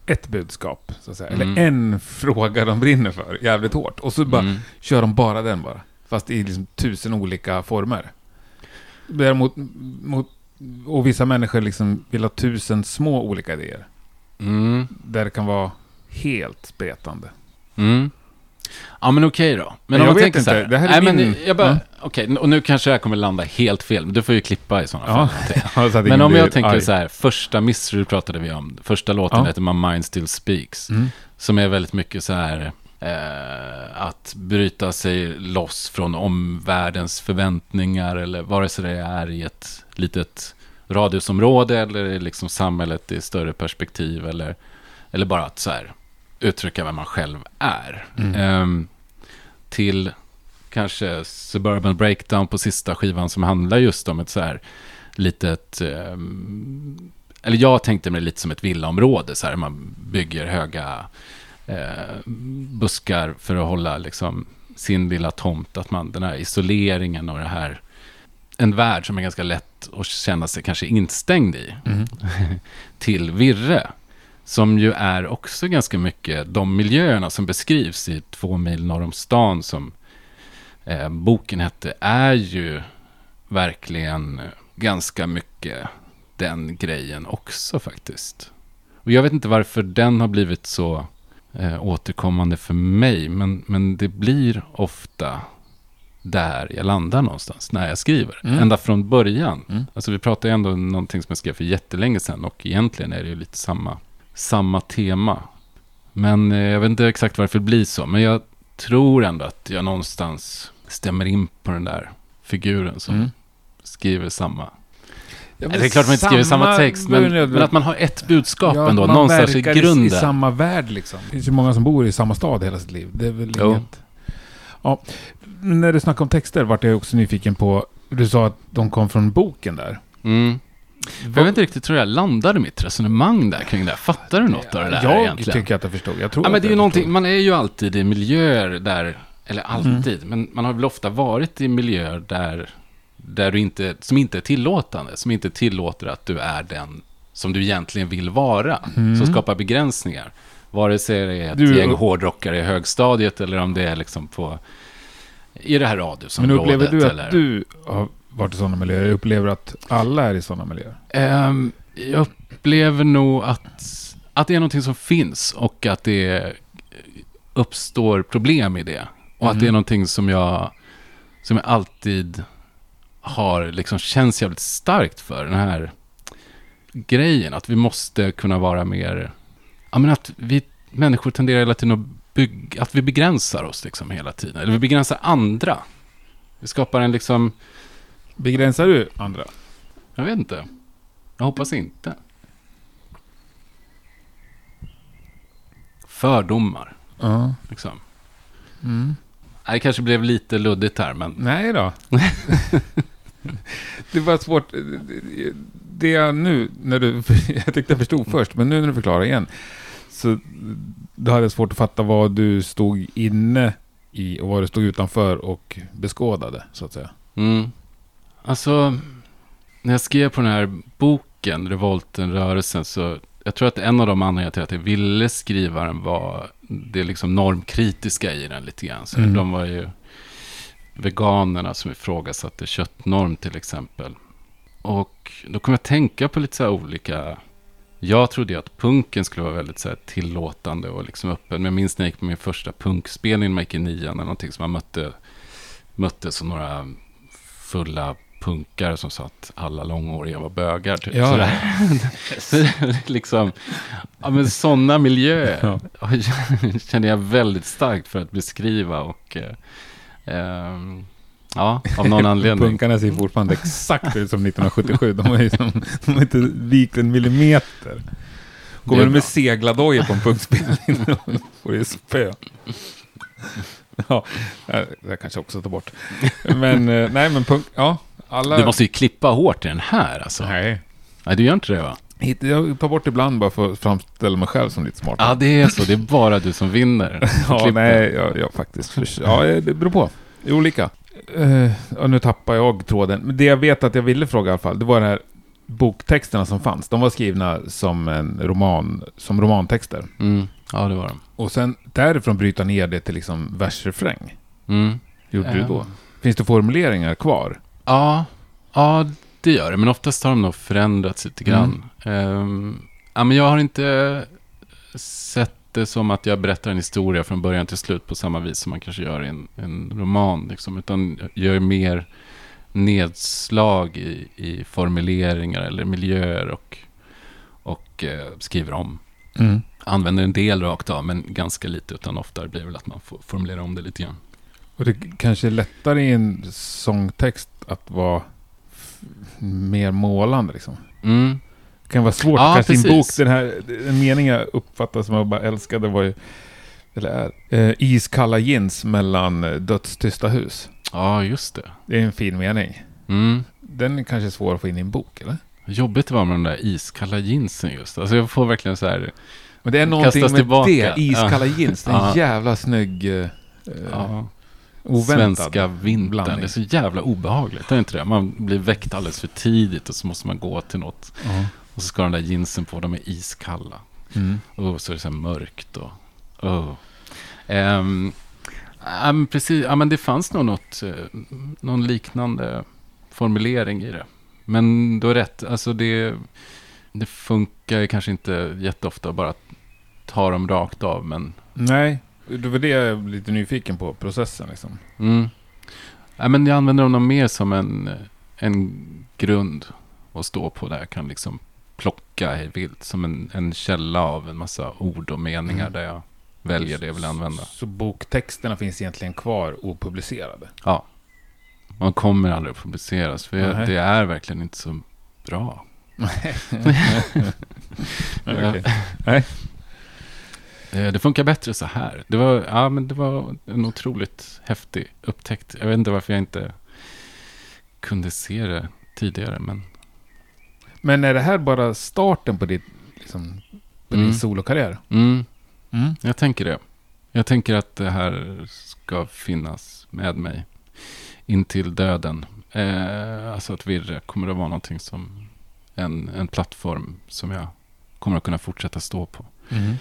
ett budskap, så att säga. Mm. Eller en fråga de brinner för jävligt hårt. Och så bara Mm. kör de bara den bara. Fast i liksom tusen olika former. Däremot, mot, och vissa människor liksom vill ha tusen små olika idéer. Mm. Där det kan vara helt spretande. Mm. Ja men okej då. Men Jag om man vet tänker inte. så här. Det här är nej, min- men jag bara, Okej, och nu kanske jag kommer landa helt fel. Du får ju klippa i sådana Ja. fall. Så Men om jag tänker arg. så här, första Mystery pratade vi om. Första låten Ja. heter My Mind Still Speaks. Mm. Som är väldigt mycket så här eh, att bryta sig loss från omvärldens förväntningar. Eller vare sig det är i ett litet radiusområde eller i liksom samhället i större perspektiv. Eller, eller bara att så här uttrycka vem man själv är. Mm. Ehm, till kanske Suburban Breakdown på sista skivan som handlar just om ett så här litet... ehm, eller jag tänkte mig lite som ett villaområde, så här man bygger höga eh, buskar för att hålla liksom sin lilla tomt. Att man, den här isoleringen och det här... En värld som är ganska lätt att känna sig kanske instängd i Mm. till Virre. Som ju är också ganska mycket de miljöerna som beskrivs i Två mil norr om stan som eh, boken hette, är ju verkligen ganska mycket den grejen också faktiskt. Och jag vet inte varför den har blivit så eh, återkommande för mig, men, men det blir ofta där jag landar någonstans när jag skriver. Mm. Ända från början. Mm. Alltså vi pratar ju ändå om någonting som jag skrev för jättelänge sedan och egentligen är det ju lite samma, samma tema. Men eh, jag vet inte exakt varför det blir så, men jag tror ändå att jag någonstans stämmer in på den där figuren som Mm. skriver samma. Ja, det är klart man inte skriver samma text, men, men att man har ett budskap Ja, ändå, någonstans i grunden. i samma värld liksom. Det finns ju många som bor i samma stad hela sitt liv. Det är väl Jo. inget... Ja, när du snackar om texter vart jag också nyfiken på... Du sa att de kom från boken där. Mm. Jag vet inte riktigt hur jag landade mitt resonemang där kring det. Fattar du något av det där jag egentligen? tycker att jag förstod. Jag tror Ja, men det är jag ju någonting, man är ju alltid i miljöer där, eller alltid, men man har väl ofta varit i miljöer där, där du inte, som inte är tillåtande, som inte tillåter att du är den som du egentligen vill vara, som skapar begränsningar. Vare sig det är ett Du- gäng hårdrockare i högstadiet eller om det är liksom på, i det här Men radhusområdet. upplever du att eller, du har varit i sådana miljöer? Upplever att alla är i sådana miljöer? Ehm, jag upplever nog att, att det är någonting som finns och att det uppstår problem i det. Och att det är någonting som jag, som jag alltid har, liksom känns jävligt starkt för. Den här grejen, att vi måste kunna vara mer, ja men att vi människor tenderar hela tiden att bygga, att vi begränsar oss liksom hela tiden. Eller vi begränsar andra. Vi skapar en liksom, Begränsar du andra? jag vet inte. Jag hoppas inte. Fördomar, Ja. liksom. Mm. Det kanske blev lite luddigt här, men... Nej då. det var svårt. Det jag nu, när du, jag tyckte jag förstod först, men nu när du förklarar igen. Så då hade jag svårt att fatta vad du stod inne i och vad du stod utanför och beskådade, så att säga. Mm. Alltså, när jag skrev på den här boken, Revolten, rörelsen, så jag tror att en av de anledningarna till att jag ville skriva den var det liksom normkritiska i den lite grann. Så Mm. De var ju veganerna som ifrågasatte köttnorm till exempel. Och då kom jag att tänka på lite så här olika... Jag trodde ju att punken skulle vara väldigt så här tillåtande och liksom öppen. Men jag minns när jag gick på min första punkspelning när jag gick i nian, eller någonting som man mötte, mötte så några fulla punkare som sa att alla långhåriga var bögar. Typ. Ja. Sådär. Är liksom, ja men sådana miljöer Ja. känner jag väldigt starkt för att beskriva och eh, ehm, ja, av någon anledning. Punkarna ser fortfarande exakt ut som 1977. De ju som, de har inte vikt en millimeter. Kommer är bra. med seglardojor på en punkspelning, får det spö. Ja, det kanske också tar bort. Men, eh, nej men punk, ja. Alla... Du måste ju klippa hårt i den här alltså. Nej, Nej. du gör inte det va? Jag tar bort ibland bara för att framställa mig själv som lite smart. Ja, det är så. Det är bara du som vinner. Ja, Klippen. nej, jag, jag faktiskt... Ja, det beror på. Det är olika. Uh, och nu tappar jag tråden. Men det jag vet att jag ville fråga i alla fall, det var de här boktexterna som fanns. De var skrivna som en roman, som romantexter. Mm, ja, det var de. Och sen därifrån bryta ner det till liksom versrefräng. Mm. Gjorde du Ja. då? Finns det formuleringar kvar? Ja, ja, det gör det. Men oftast har de nog förändrats lite grann. Ehm, ja, men jag har inte sett det som att jag berättar en historia från början till slut på samma vis som man kanske gör i en, en roman. Liksom, utan gör mer nedslag i, i formuleringar eller miljöer och, och eh, skriver om. Mm. Använder en del rakt av, men ganska lite. Utan oftare blir det väl att man får formulera om det lite grann. Och det kanske är lättare i en sångtext att vara mer målande liksom. Mm. Det kan vara svårt. Ja, kanske i en precis. bok, den här en mening jag uppfattade som jag bara älskade var ju, eller är, eh, iskalla jeans mellan eh, dödstysta hus. Ja, just det. Det är en fin mening. Mm. Den är kanske svår att få in i en bok, eller? Jobbigt var med de där iskalla jeansen just. Alltså jag får verkligen så här... Men det är någonting med tillbaka. det, iskalla jeans. Det är en Ja. jävla snygg, eh, Ja, oväntad svenska vintern. blandning. Det är så jävla obehagligt. Det är inte det? Man blir väckt alldeles för tidigt och så måste man gå till något. Ja. Och så ska de där jeansen på, de är iskalla. Mm. Och så är det så här mörkt och... Oh. Ehm, ja, men precis. Ja, men det fanns nog något, eh, någon liknande formulering i det. Men du har rätt. Alltså det, det funkar kanske inte jätteofta att bara ta dem rakt av. Men Nej, det var det jag är lite nyfiken på, processen liksom. Mm. Ja, men jag använder dem mer som en, en grund att stå på där. Jag kan liksom plocka hej vilt som en, en källa av en massa ord och meningar Mm. där jag väljer det jag vill använda. Så boktexterna finns egentligen kvar opublicerade? Ja. Man kommer aldrig att publiceras. För jag, det är verkligen inte så bra. Nej. Eh, Det funkar bättre så här. Det var, ja, men det var en otroligt häftig upptäckt. Jag vet inte varför jag inte kunde se det tidigare. Men Men är det här bara starten på, ditt, liksom, på Mm. din solokarriär? mm, Mm. jag tänker det. Jag tänker att det här ska finnas med mig intill döden. Eh, alltså att Virre kommer att vara någonting som en, en plattform som jag kommer att kunna fortsätta stå på. Mm.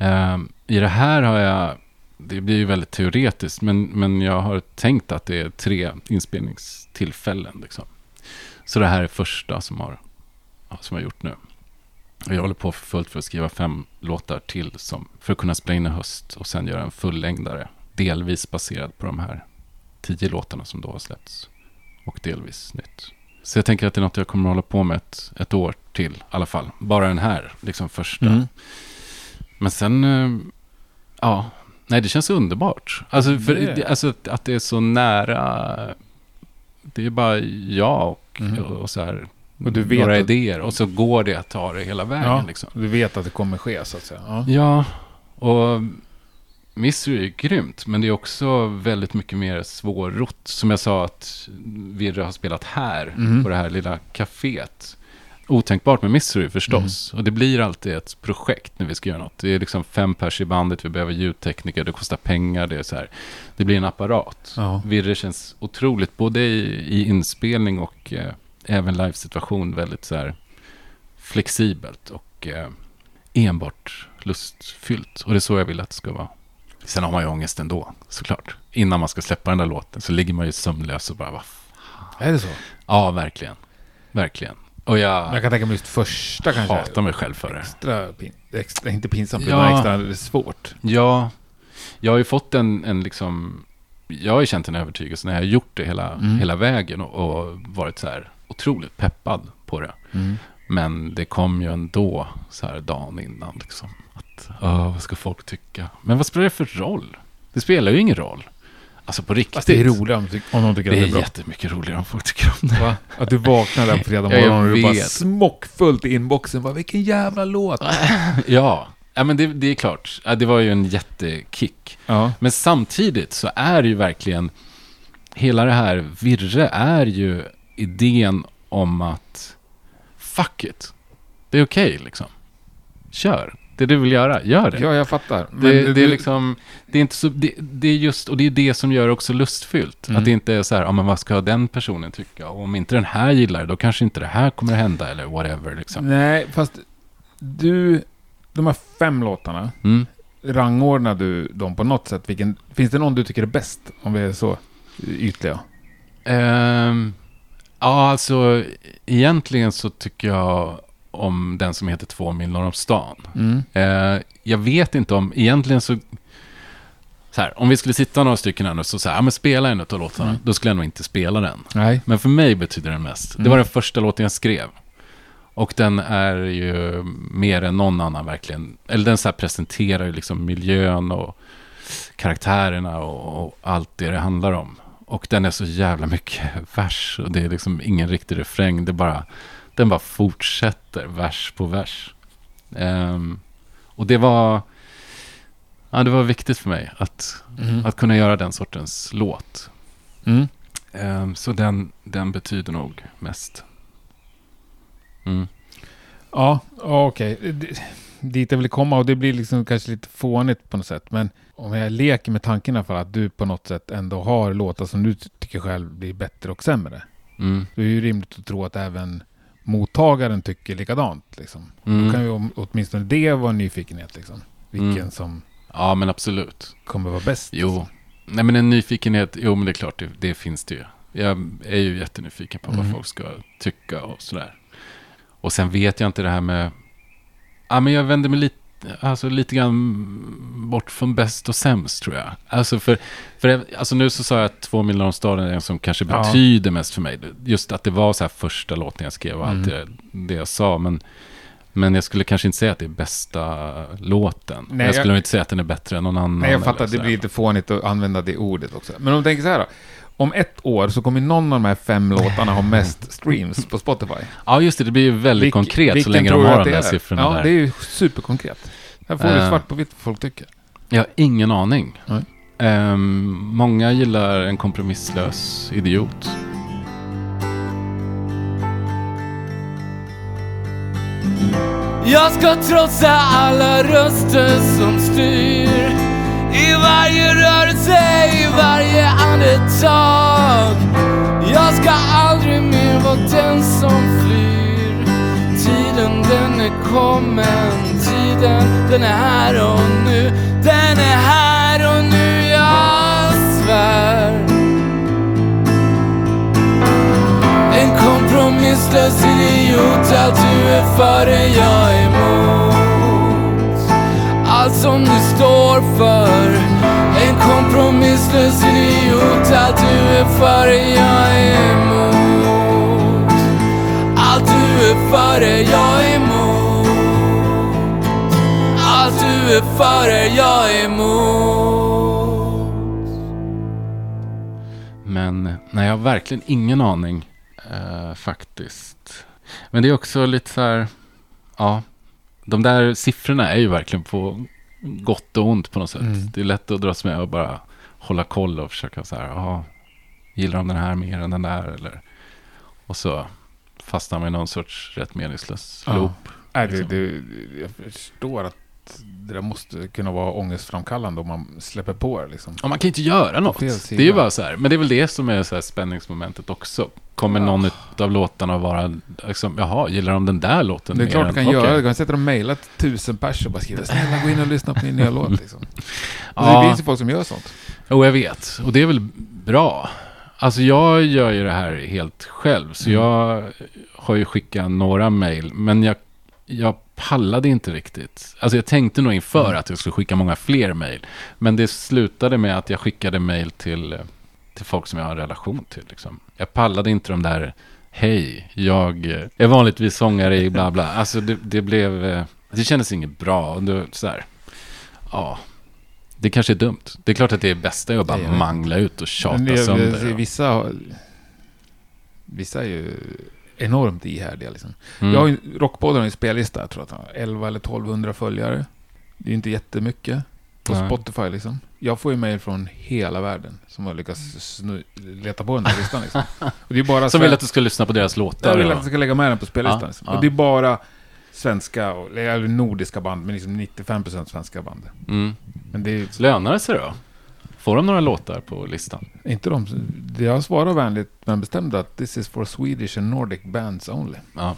Ehm, I det här har jag, det blir ju väldigt teoretiskt, men, men jag har tänkt att det är tre inspelningstillfällen. Liksom. Så det här är första som har, ja, som jag har gjort nu. Och jag håller på för fullt för att skriva fem låtar till som, för att kunna spela in i höst och sen göra en fullängdare. Delvis baserad på de här tio låtarna som då har släppts. Och delvis nytt. Så jag tänker att det är något jag kommer att hålla på med ett, ett år till i alla fall. Bara den här, liksom första. Mm. Men sen, eh, ja, nej det känns underbart. Alltså, för, Det- alltså att- det är så nära, det är bara jag och, Mhm. och så här, Och du vet några att- idéer. Och så går det att ta det hela vägen Ja, liksom. du vet att det kommer ske så att säga. Ja. Ja, och Mystery är grymt, men det är också väldigt mycket mer svårrott. Som jag sa att Virre har spelat här, Mhm. på det här lilla kaféet. Otänkbart med Mystery förstås. Och det blir alltid ett projekt när vi ska göra något. Det är liksom fem pers i bandet, vi behöver ljudtekniker, det kostar pengar, det är så här. Det blir en apparat. Ja. Virre känns otroligt, både i, i inspelning och eh, även livesituation, väldigt så här flexibelt och eh, enbart lustfyllt. Och det är så jag vill att det ska vara. Sen har man ju ångest ändå, såklart. Innan man ska släppa den där låten så ligger man ju sömnlös och bara, va? Är det så? Ja, verkligen. Verkligen. Och jag, Jag kan tänka mig just första kanske. hatar mig själv för det. Extra, pin, extra inte pinsamt, Ja. utan extra svårt. Ja, jag har ju fått en, en liksom... Jag har ju känt en övertygelse när jag har gjort det hela, Mm. hela vägen och, och varit så här otroligt peppad på det. Mm. Men det kom ju ändå så här dagen innan liksom. Att, "Åh, vad ska folk tycka? Men vad spelar det för roll? Det spelar ju ingen roll. Alltså på riktigt. Fast det är roligare om, de tycker Det att är det är bra. jättemycket roligare om folk tycker om det. Va? Att du vaknar där på fredag morgon och det är bara smockfullt i inboxen. Bara, vilken jävla låt! Ja, ja men det, det är klart. Det var ju en jättekick. Ja. Men samtidigt så är det ju verkligen, hela det här virre är ju idén om att fuck it. Det är okej liksom. Kör. Det du vill göra, gör det. ja, jag fattar. Men det, det är liksom, det är inte så, det, det är just, och det är det som gör det också lustfyllt. Mm. Att det inte är så här, ja men vad ska den personen tycka? Och om inte den här gillar det, då kanske inte det här kommer att hända, eller whatever liksom. Nej, fast du... De här fem låtarna, Mm. rangordnar du dem på något sätt? Vilken, finns det någon du tycker är bäst? Om vi är så ytliga. Ehm, ja, alltså egentligen så tycker jag om den som heter Två mil norr om stan. Mm. Eh, jag vet inte om, egentligen så... Så här, om vi skulle sitta några stycken här nu så säga, ja men spela en av låtarna. Mm. Då skulle jag nog inte spela den. Nej. Men för mig betyder den mest. Det Mm. var den första låten jag skrev. Och den är ju mer än någon annan verkligen. Eller den så här presenterar ju liksom miljön och karaktärerna och, och allt det det handlar om. Och den är så jävla mycket vers. Och det är liksom ingen riktig refräng. Det bara, den bara fortsätter vers på vers. Ehm, och det var, ja, det var viktigt för mig att, Mm. att kunna göra den sortens låt. Mm. Ehm, så den, den betyder nog mest. Mm. Ja, okej. D- Dit jag vill komma och det blir liksom kanske lite fånigt på något sätt. Men om jag leker med tanken i alla fall att du på något sätt ändå har låtar som du tycker själv blir bättre och sämre. Mm. Då är det ju rimligt att tro att även mottagaren tycker likadant. Liksom. Då Mm. kan ju åtminstone det vara en nyfikenhet. Liksom. Vilken Mm. som Ja, men absolut. kommer vara bäst. Jo. Nej, men en nyfikenhet, jo men det är klart, det, det finns det ju. Jag är ju jättenyfiken på Mm. vad folk ska tycka och sådär. Och sen vet jag inte det här med... Ja, men jag vänder mig lite, alltså lite grann bort från bäst och sämst tror jag. Alltså för, för alltså nu så sa jag att två miljoner om staden är den som kanske Ja. betyder mest för mig. Just att det var så här första låten jag skrev och allt Mm. det, det jag sa. Men, men jag skulle kanske inte säga att det är bästa låten. Nej, jag skulle jag- inte säga att den är bättre än någon annan. Nej, jag fattar. Det blir lite fånigt att använda det ordet också. Men om du tänker så här då. Om ett år så kommer någon av de här fem låtarna ha mest streams på Spotify. Ja, just det. Det blir ju väldigt Vilk- konkret så länge de har de det där är? siffrorna Ja, där. det är ju superkonkret. Här får du Eh. svart på vitt vad folk tycker. Jag har ingen aning. Ehm, många gillar en kompromisslös idiot. Jag ska trotsa alla röster som styr i varje rörelse, i varje andetag. Jag ska aldrig mer vara den som flyr. Tiden den är kommen, tiden den är här och nu. Den är här och nu, jag svär. En kompromisslös idiot Allt du är för är jag emot. Allt som du står för. En kompromisslös idiot Allt du är för är jag emot. Allt du är för är jag emot. Allt du är för är jag emot. Men nej, jag har verkligen ingen aning Uh, faktiskt. Men det är också lite så här, ja, de där siffrorna är ju verkligen på gott och ont på något sätt. Mm. Det är lätt att dras med och bara hålla koll och försöka så här, ja, gillar de den här mer än den där eller? Och så fastnar man i någon sorts rätt meningslös Ja. loop. Nej, det, liksom. det, jag förstår att det där måste kunna vara ångestframkallande om man släpper på det liksom. Ja, man kan inte göra något. Det är ju bara så här. Men det är väl det som är så här spänningsmomentet också. Kommer Ja. någon av låtarna vara, liksom, jaha, gillar de den där låten Det är klart du kan göra det. Du kan sätta och mejla tusen pers och bara skriva snälla gå in och lyssna på min nya låt liksom. Ja. Det finns ju folk som gör sånt. Jo, jag vet. Och det är väl bra. Alltså jag gör ju det här helt själv. Så Mm. jag har ju skickat några mejl. Men jag, jag pallade inte riktigt. Alltså jag tänkte nog inför Mm. att jag skulle skicka många fler mejl. Men det slutade med att jag skickade mejl till, till folk som jag har en relation till. Liksom. Jag pallade inte de där, hej, jag eh, är vanligtvis sångare i bla bla. Alltså det, det blev, eh, det kändes inget bra. Och det, så här, ja. Det kanske är dumt. Det är klart att det är bästa är att bara Nej, mangla ut och tjata Men sönder. Vissa, vissa är ju enormt ihärdiga liksom. Mm. Jag har ju, Rockpodden har ju en spellista, jag tror att han har 11 eller 1200 följare. Det är ju inte jättemycket på Nej. Spotify liksom. Jag får ju mejl från hela världen som har lyckats snu, leta på den här listan liksom. Och det är bara Som vill att du ska lyssna på deras låtar. jag vill att jag ska lägga med den på spellistan. Ja, liksom. ja. Och det är bara svenska, och, eller nordiska band, men liksom 95% svenska band. Mm. Men det är Lönar det sig då? Får de några låtar på listan? inte de... Jag svarar vänligt men bestämt att this is for Swedish and Nordic bands only. Ja.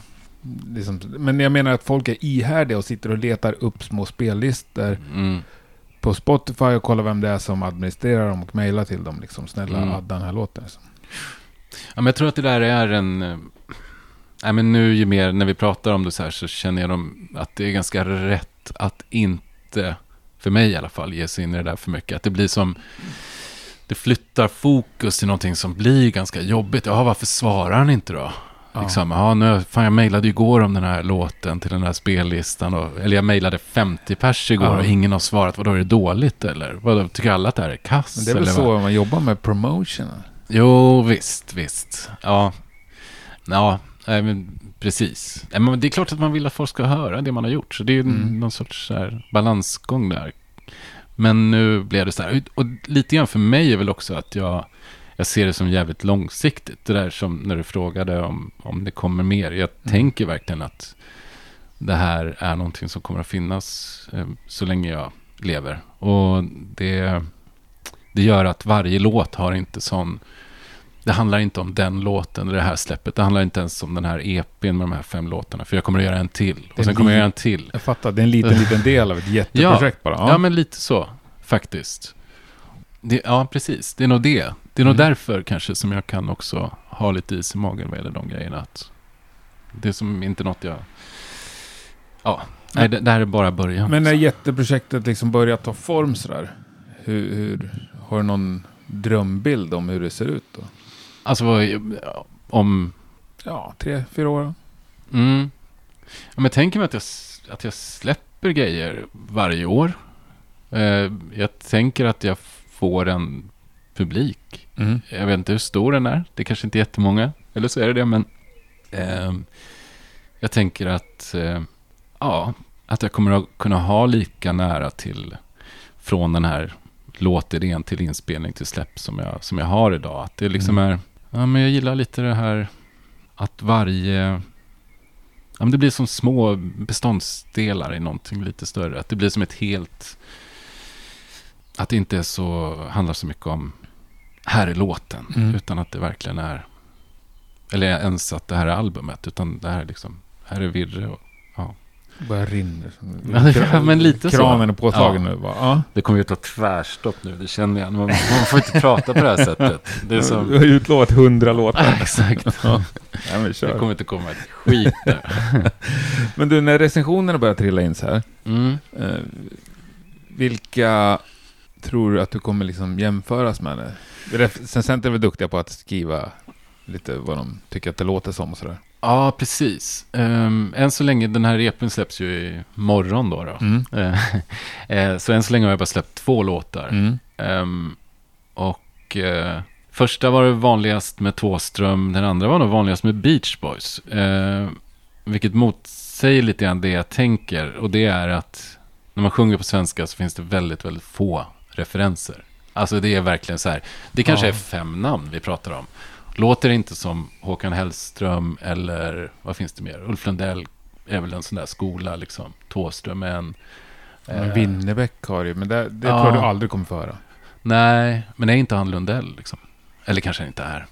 Liksom, men jag menar att folk är ihärdiga och sitter och letar upp små spellistor Mm. på Spotify och kollar vem det är som administrerar dem och mejlar till dem. Liksom, snälla, Mm. adda den här låten. Liksom. ja, men jag tror att det där är en... Nej, men nu ju mer när vi pratar om det så här så känner jag dem att det är ganska rätt att inte, för mig i alla fall, ge sig in i det där för mycket. Att det blir som... Det flyttar fokus till någonting som blir ganska jobbigt. Ja, varför svarar han inte då? Ja. Liksom, ja, nu, fan jag mejlade igår om den här låten till den här spellistan. Och, eller jag mejlade 50 pers igår Ja. och ingen har svarat. Vadå, är det dåligt eller? Vadå, tycker alla att det här är kass? Men det är väl så vad? man jobbar med promotion. Jo, visst, visst. Ja, ja nej, men precis. Nej, men det är klart att man vill att folk ska höra det man har gjort. Så det är Mm. någon sorts så här, balansgång där. Men nu blev det så här. Och lite grann för mig är väl också att jag, jag ser det som jävligt långsiktigt. Det där som när du frågade om, om det kommer mer. Jag Mm. tänker verkligen att det här är någonting som kommer att finnas eh, så länge jag lever. Och det, det gör att varje låt har inte sån... Det handlar inte om den låten, eller det här släppet. Det handlar inte ens om den här EPn med de här fem låtarna. För jag kommer att göra en till. Och sen kommer jag göra en till. Jag fattar, det är en liten, liten del av ett jätteprojekt bara. Ja. men lite så, faktiskt. Det, ja, precis. Det är nog det. Det är nog Mm. därför kanske som jag kan också ha lite is i magen vad gäller de grejerna. Att det är som inte något jag... Ja, nej, det, det här är bara början. Men när jätteprojektet liksom börjar ta form sådär, hur, hur, har du någon drömbild om hur det ser ut då? Alltså, vad, om... Ja, tre, fyra år? Mm. Ja, men jag tänker mig att jag, att jag släpper grejer varje år. Eh, jag tänker att jag får en publik Mm. Jag vet inte hur stor den är. Det är kanske inte är jättemånga. Eller så är det det, men ehm, jag tänker att, eh, ja, att jag kommer att kunna ha lika nära till från den här låtidén till inspelning till släpp som jag, som jag har idag. Att det liksom Mm. är, ja men jag gillar lite det här att varje, ja men det blir som små beståndsdelar i någonting lite större. Att det blir som ett helt, att det inte så, handlar så mycket om här är låten. Mm. Utan att det verkligen är, eller ens att det här är albumet. Utan det här är liksom, här är Virre och Bara rinner. Ja, men lite så. Kranen är påslagen Ja. nu. Bara, ja. Det kommer ju ta tvärstopp nu, det känner jag. Man, man får inte prata på det här sättet. Det är Du som... har utlovat hundra låtar. Exakt. Ja, men Det kör. kommer inte komma ett skit nu. Men du, när recensionerna börjar trilla in så här. Mm. Eh, vilka tror du att du kommer liksom jämföras med? Det? Recensenter är väl duktiga på att skriva lite vad de tycker att det låter som och sådär. Ja, precis. Um, än så länge, den här repen släpps ju i morgon då. då. Mm. Eh, så än så länge har jag bara släppt två låtar. Mm. Ehm, och eh, första var det vanligast med Tåström, den andra var nog vanligast med Beach Boys. Eh, vilket motsäger lite grann det jag tänker. Och det är att när man sjunger på svenska så finns det väldigt, väldigt få referenser. Alltså det är verkligen så här, det kanske Ja. är fem namn vi pratar om. Låter inte som Håkan Hellström eller vad finns det mer? Ulf Lundell är väl en sån där skola liksom. Tåström är en... Men eh, Winnerbäck har ju, men det, det Ja. tror jag du aldrig kommer få höra. Nej, men är inte han Lundell liksom? Eller kanske han inte är.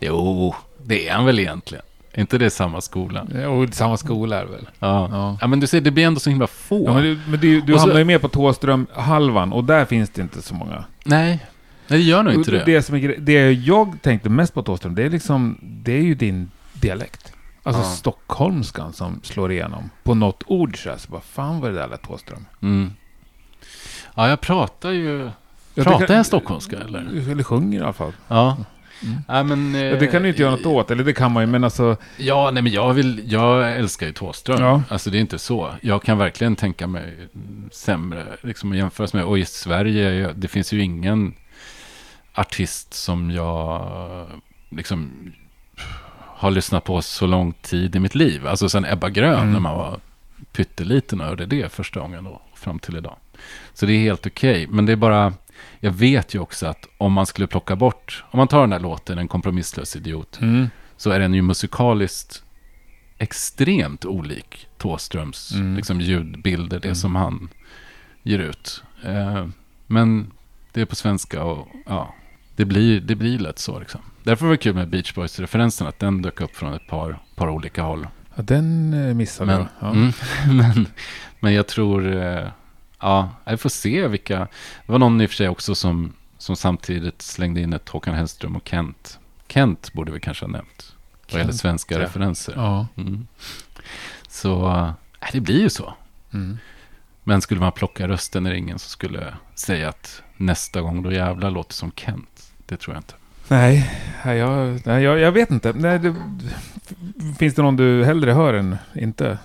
Jo, det är han väl egentligen. Är inte det samma skola? Och samma skola är det väl? Ja. Ja. ja. men du ser, det blir ändå så himla få. Ja, men du, men du, du så- hamnar ju mer på Tåström-halvan och där finns det inte så många. Nej, nej, det gör nog inte Och det. som är, det jag tänkte mest på Tåström, det är liksom, det är ju din dialekt. Alltså Ja. stockholmskan som slår igenom. På något ord så här, så bara, fan vad det där lät Tåström. Mm. Ja, jag pratar ju... Ja, det pratar kan- jag stockholmska eller? Eller sjunger i alla fall. Ja. Mm. Nej, men... Ja, det kan du inte göra något åt, eller det kan man ju, men alltså... Ja, nej men jag vill, jag älskar ju Thåström. Ja. Alltså det är inte så. Jag kan verkligen tänka mig sämre, liksom att jämföras med. Och i Sverige, jag- det finns ju ingen artist som jag liksom har lyssnat på så lång tid i mitt liv. Alltså sen Ebba Grön Mm. när man var pytteliten och hörde det första gången då, fram till idag. Så det är helt okej. Men det är bara, jag vet ju också att om man skulle plocka bort, om man tar den här låten, En kompromisslös idiot, Mm. så är den ju musikaliskt extremt olik Thåströms Mm. liksom, ljudbilder, det Mm. som han ger ut. Eh, men det är på svenska och ja, det blir, det blir lätt så. Liksom. Därför var det kul med Beach Boys-referensen, att den dök upp från ett par, par olika håll. Ja, den eh, missade Men, jag. Ja. mm, men, men jag tror, eh, ja, jag får se vilka. Det var någon i och för sig också som, som samtidigt slängde in ett Håkan Hellström och Kent. Kent borde vi kanske ha nämnt. Vad gäller svenska ja. referenser. Ja. Mm. Så äh, det blir ju så. Mm. Men skulle man plocka rösten i ringen så skulle jag säga att nästa gång då jävlar låter som Kent. Det tror jag inte. Nej, jag, nej jag, jag vet inte. Nej, det, finns det någon du hellre hör än inte?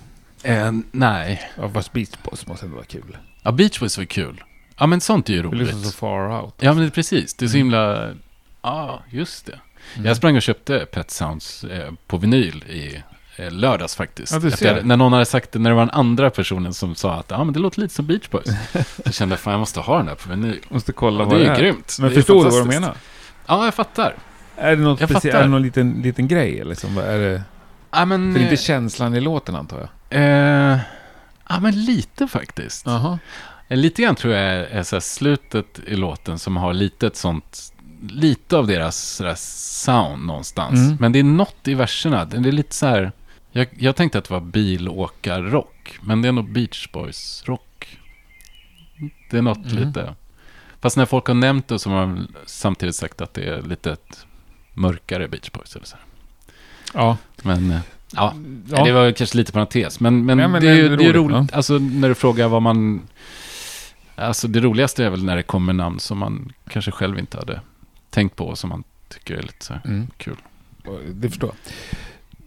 Eh, nej. Ja, fast Beach Boys måste ändå vara kul. Ja, Beach Boys var kul. Ja, men sånt är ju Det roligt. lyssnar så far out. Ja, men det är precis. Det är så Mm. himla... Ja, just det. Mm. Jag sprang och köpte Pet Sounds eh, på vinyl i eh, lördags faktiskt. Ja, Efter jag, när någon hade sagt det, när det var den andra personen som sa att ja, men det låter lite som Beach Boys. så kände jag, fan jag måste ha den här på vinyl. Måste kolla Ja, vad det det är är. grymt. Men Det är förstår du vad de menar? Ja, jag fattar. Är det något Jag speciellt? Är det någon liten, liten grej? Liksom, är det? Ja, men... För eh, inte känslan i låten antar jag? eh, ja, men lite faktiskt. Jaha. Eh, Lite grann tror jag är, är så slutet i låten som har lite ett sånt, lite av deras sound någonstans. Mm. Men det är något i verserna, det är lite så här, jag, jag tänkte att det var bilåkarrock, men det är nog Beach Boys rock. Det är något Mm. lite, fast när folk har nämnt det så har man samtidigt sagt att det är lite ett mörkare Beach Boys eller så. Ja. Men eh, ja, ja. det var kanske lite parentes, men, men, Ja, men det, är, det är det är roligt, roligt. Alltså när du frågar vad man... Alltså det roligaste är väl när det kommer namn som man kanske själv inte hade tänkt på och som man tycker är lite så Mm. kul. Det förstår jag.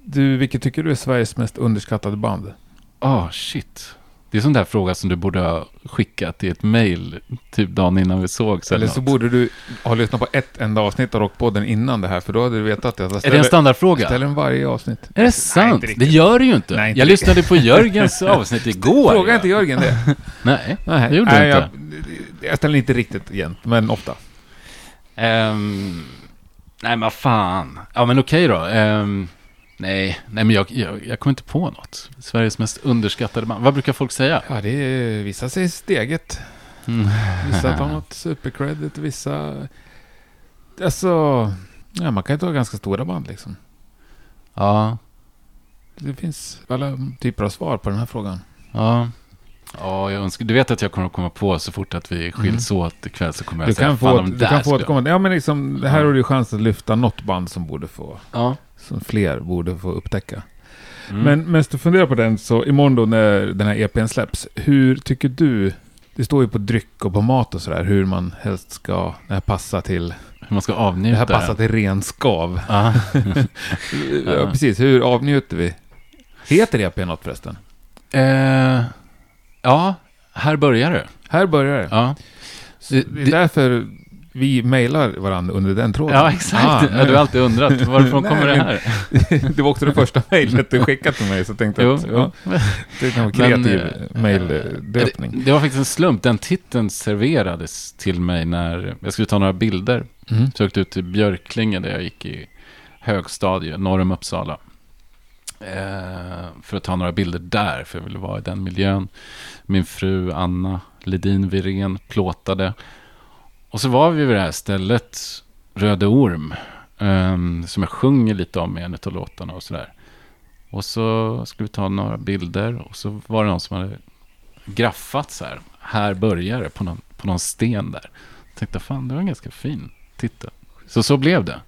Du, vilket tycker du är Sveriges mest underskattade band? Ah, shit. Det är sån där fråga som du borde ha skickat i ett mail typ dagen innan vi såg. Eller så borde du ha lyssnat på ett enda avsnitt av Rockpodden innan det här, för då hade du vetat att jag Är det en standardfråga? ställer den varje avsnitt. Är det sant? inte det gör det ju inte. Nej, inte jag riktigt. lyssnade på Jörgens avsnitt igår. Fråga ja. inte Jörgen det. Nej, Nej, det gjorde nej, jag inte. Jag, jag ställer inte riktigt jämt, men ofta. Ehm, nej, men vad fan. Ja, men okej då. Ehm, nej, nej, men jag, jag, jag kommer inte på något. Sveriges mest underskattade band. Vad brukar folk säga? Ja, det är, vissa säger steget. Mm. Vissa tar något supercredit, vissa... Alltså... Ja, man kan ju ta ganska stora band liksom. Ja, Det finns alla typer av svar på den här frågan. ja. Ja, jag önskar, du vet att jag kommer att komma på så fort att vi skiljs åt ikväll så kommer jag Du säga kan få, du där kan få återkomma. Ja, men liksom, det här har du chans att lyfta något band som borde få... Ja. Som fler borde få upptäcka. Mm. Men medan du funderar på den, så imorgon då när den här EPn släpps, hur tycker du, det står ju på dryck och på mat och sådär, hur man helst ska, det här passa till, Hur man ska det avnjuta här passar till ren skav. Ja. Ja, precis, hur avnjuter vi? Heter EPn något förresten? Eh, ja, här börjar det. Här börjar det. Ja, Så det är därför vi mejlar varandra under den tråden. ja exakt. Ah, ja, du har alltid undrat varifrån kommer det här? det var också det första mejlet du skickade till mig, så jag tänkte Jo, att ja, det kan vara kreativ eh, mejldöpning. Det, det var faktiskt en slump. Den titeln serverades till mig när jag skulle ta några bilder. Mm. Så jag åkte ut till Björklinge där jag gick i högstadie, norr om Uppsala. Eh, för att ta några bilder där, för jag ville vara i den miljön. Min fru Anna Ledin Virén plåtade. Och så var vi vid det här stället, Röde Orm, ehm, som jag sjunger lite om i en av låtarna och sådär. Och så skulle vi ta några bilder och så var det någon som hade graffat så här. Här börjar det på någon, på någon sten där. Jag tänkte, fan det var en ganska fin titel. Så så blev det.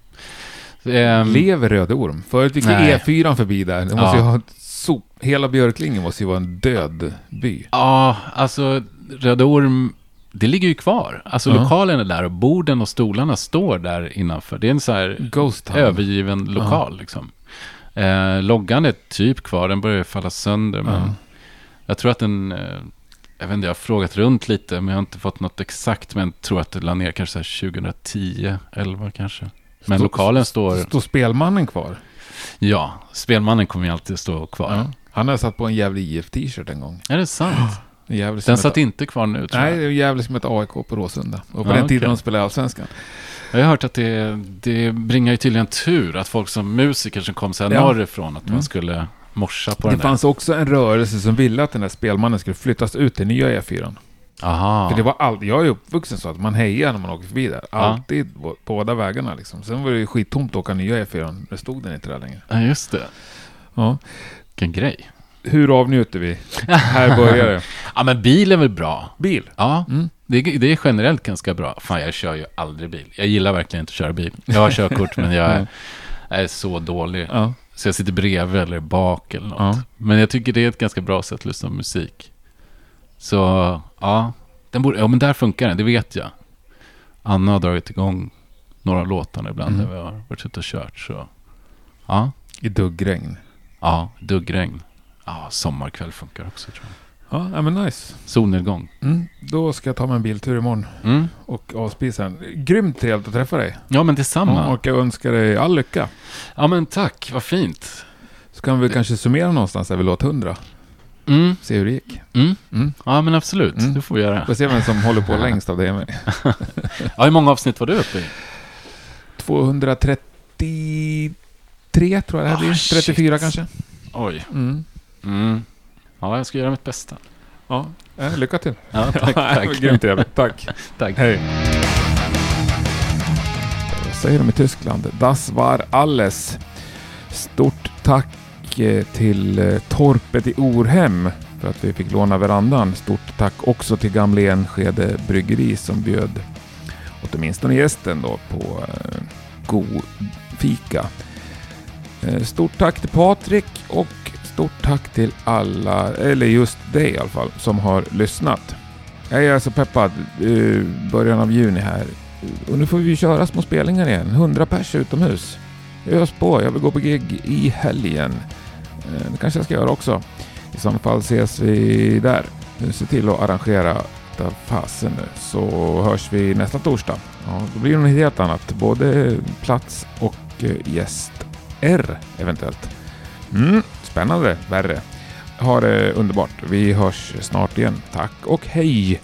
Ehm, Lever Röde Orm? Förut gick Nej. E4 förbi där. Det måste Ja. ha sop. Hela Björklinge måste ju vara en död by. Ja, alltså Röde Orm, det ligger ju kvar. Alltså Ja. lokalen är där och borden och stolarna står där innanför. Det är en så här Ghost övergiven lokal liksom. Eh, loggan är typ kvar, den börjar falla sönder. Men Ja. jag tror att den, eh, jag vet inte, jag har frågat runt lite, men jag har inte fått något exakt. Men jag tror att det la ner kanske så här 2010, 11 kanske. Men Stå- lokalen står, Står spelmannen kvar? ja, spelmannen kommer ju alltid stå kvar. Han har satt på en jävlig IF t-shirt en gång. Är det sant? Jävlig Den satt ett, inte kvar nu tror Nej, jag. det är en jävlig som ett AIK på Råsunda. Och på Ja, den tiden okej. de spelade Allsvenskan. Jag har hört att det, det bringar ju tydligen tur att folk som musiker som kom så här Ja. norrifrån, att Mm. man skulle morsa på Det den där. fanns också en rörelse som ville att den där spelmannen skulle flyttas ut till nya E4. Aha. För det var alltid, jag är uppvuxen så att man hejar när man åker förbi där. Ja. Alltid på båda vägarna liksom. Sen var det ju skittomt att åka nya E4. Det stod den inte där längre. Ja, just det. Ja. Vilken grej. Hur avnjuter vi? Här börjar det. Ja, men bil är väl bra? Bil. Ja, Mm. det, är- det är generellt ganska bra. Fan, jag kör ju aldrig bil. Jag gillar verkligen inte att köra bil. Jag har körkort, men jag är, jag är så dålig. Ja. Så jag sitter bredvid eller bak eller något. Ja. Men jag tycker det är ett ganska bra sätt att lyssna på musik. Så, ja. Den borde, ja, men där funkar den, det vet jag. Anna har dragit igång några av låtarna ibland Mm. när vi har varit ute och kört. Så, ja. I duggregn. Ja, duggregn. Ja, sommarkväll funkar också tror jag. Ja, men nice. Solnedgång. Mm. Då ska jag ta mig en biltur imorgon Mm. och avspisa den. Grymt trevligt att träffa dig. Ja, men detsamma. Och jag önskar dig all lycka. Ja, men tack. Vad fint. Så kan vi kanske summera någonstans där vid låt 100. Mm. Se hur det gick. Mm. Mm. Ja, men absolut. Mm. Det får vi göra. Får se vem som håller på längst av det mig. Ja, hur många avsnitt var du uppe i? 233 tror jag det här blir. shit. 34 kanske. Oj. Mm. Ja, jag ska göra mitt bästa. Ja, eh, lycka till. Ja, tack. tack. Grymt trevligt. Tack. tack. Hej. Vad säger de i Tyskland? Das war alles. Stort tack eh, till eh, Torpet i Orhem för att vi fick låna verandan. Stort tack också till Gamle Enskede Bryggeri som bjöd åtminstone gästen då på eh, god fika. Eh, stort tack till Patrik och stort tack till alla, eller just dig i alla fall, som har lyssnat. Jag är så peppad. Eh, början av juni här. Och nu får vi köra små spelningar igen. 100 pers utomhus. Ös på. Jag vill gå på gig i helgen. Eh, det kanske jag ska göra också. I så fall ses vi där. Se till att arrangera ta fasen nu så hörs vi nästa torsdag. Ja, då blir det något helt annat. Både plats och eh, gäst, gäster eventuellt. Mm spännande värre. Ha det underbart. Vi hörs snart igen. Tack och hej!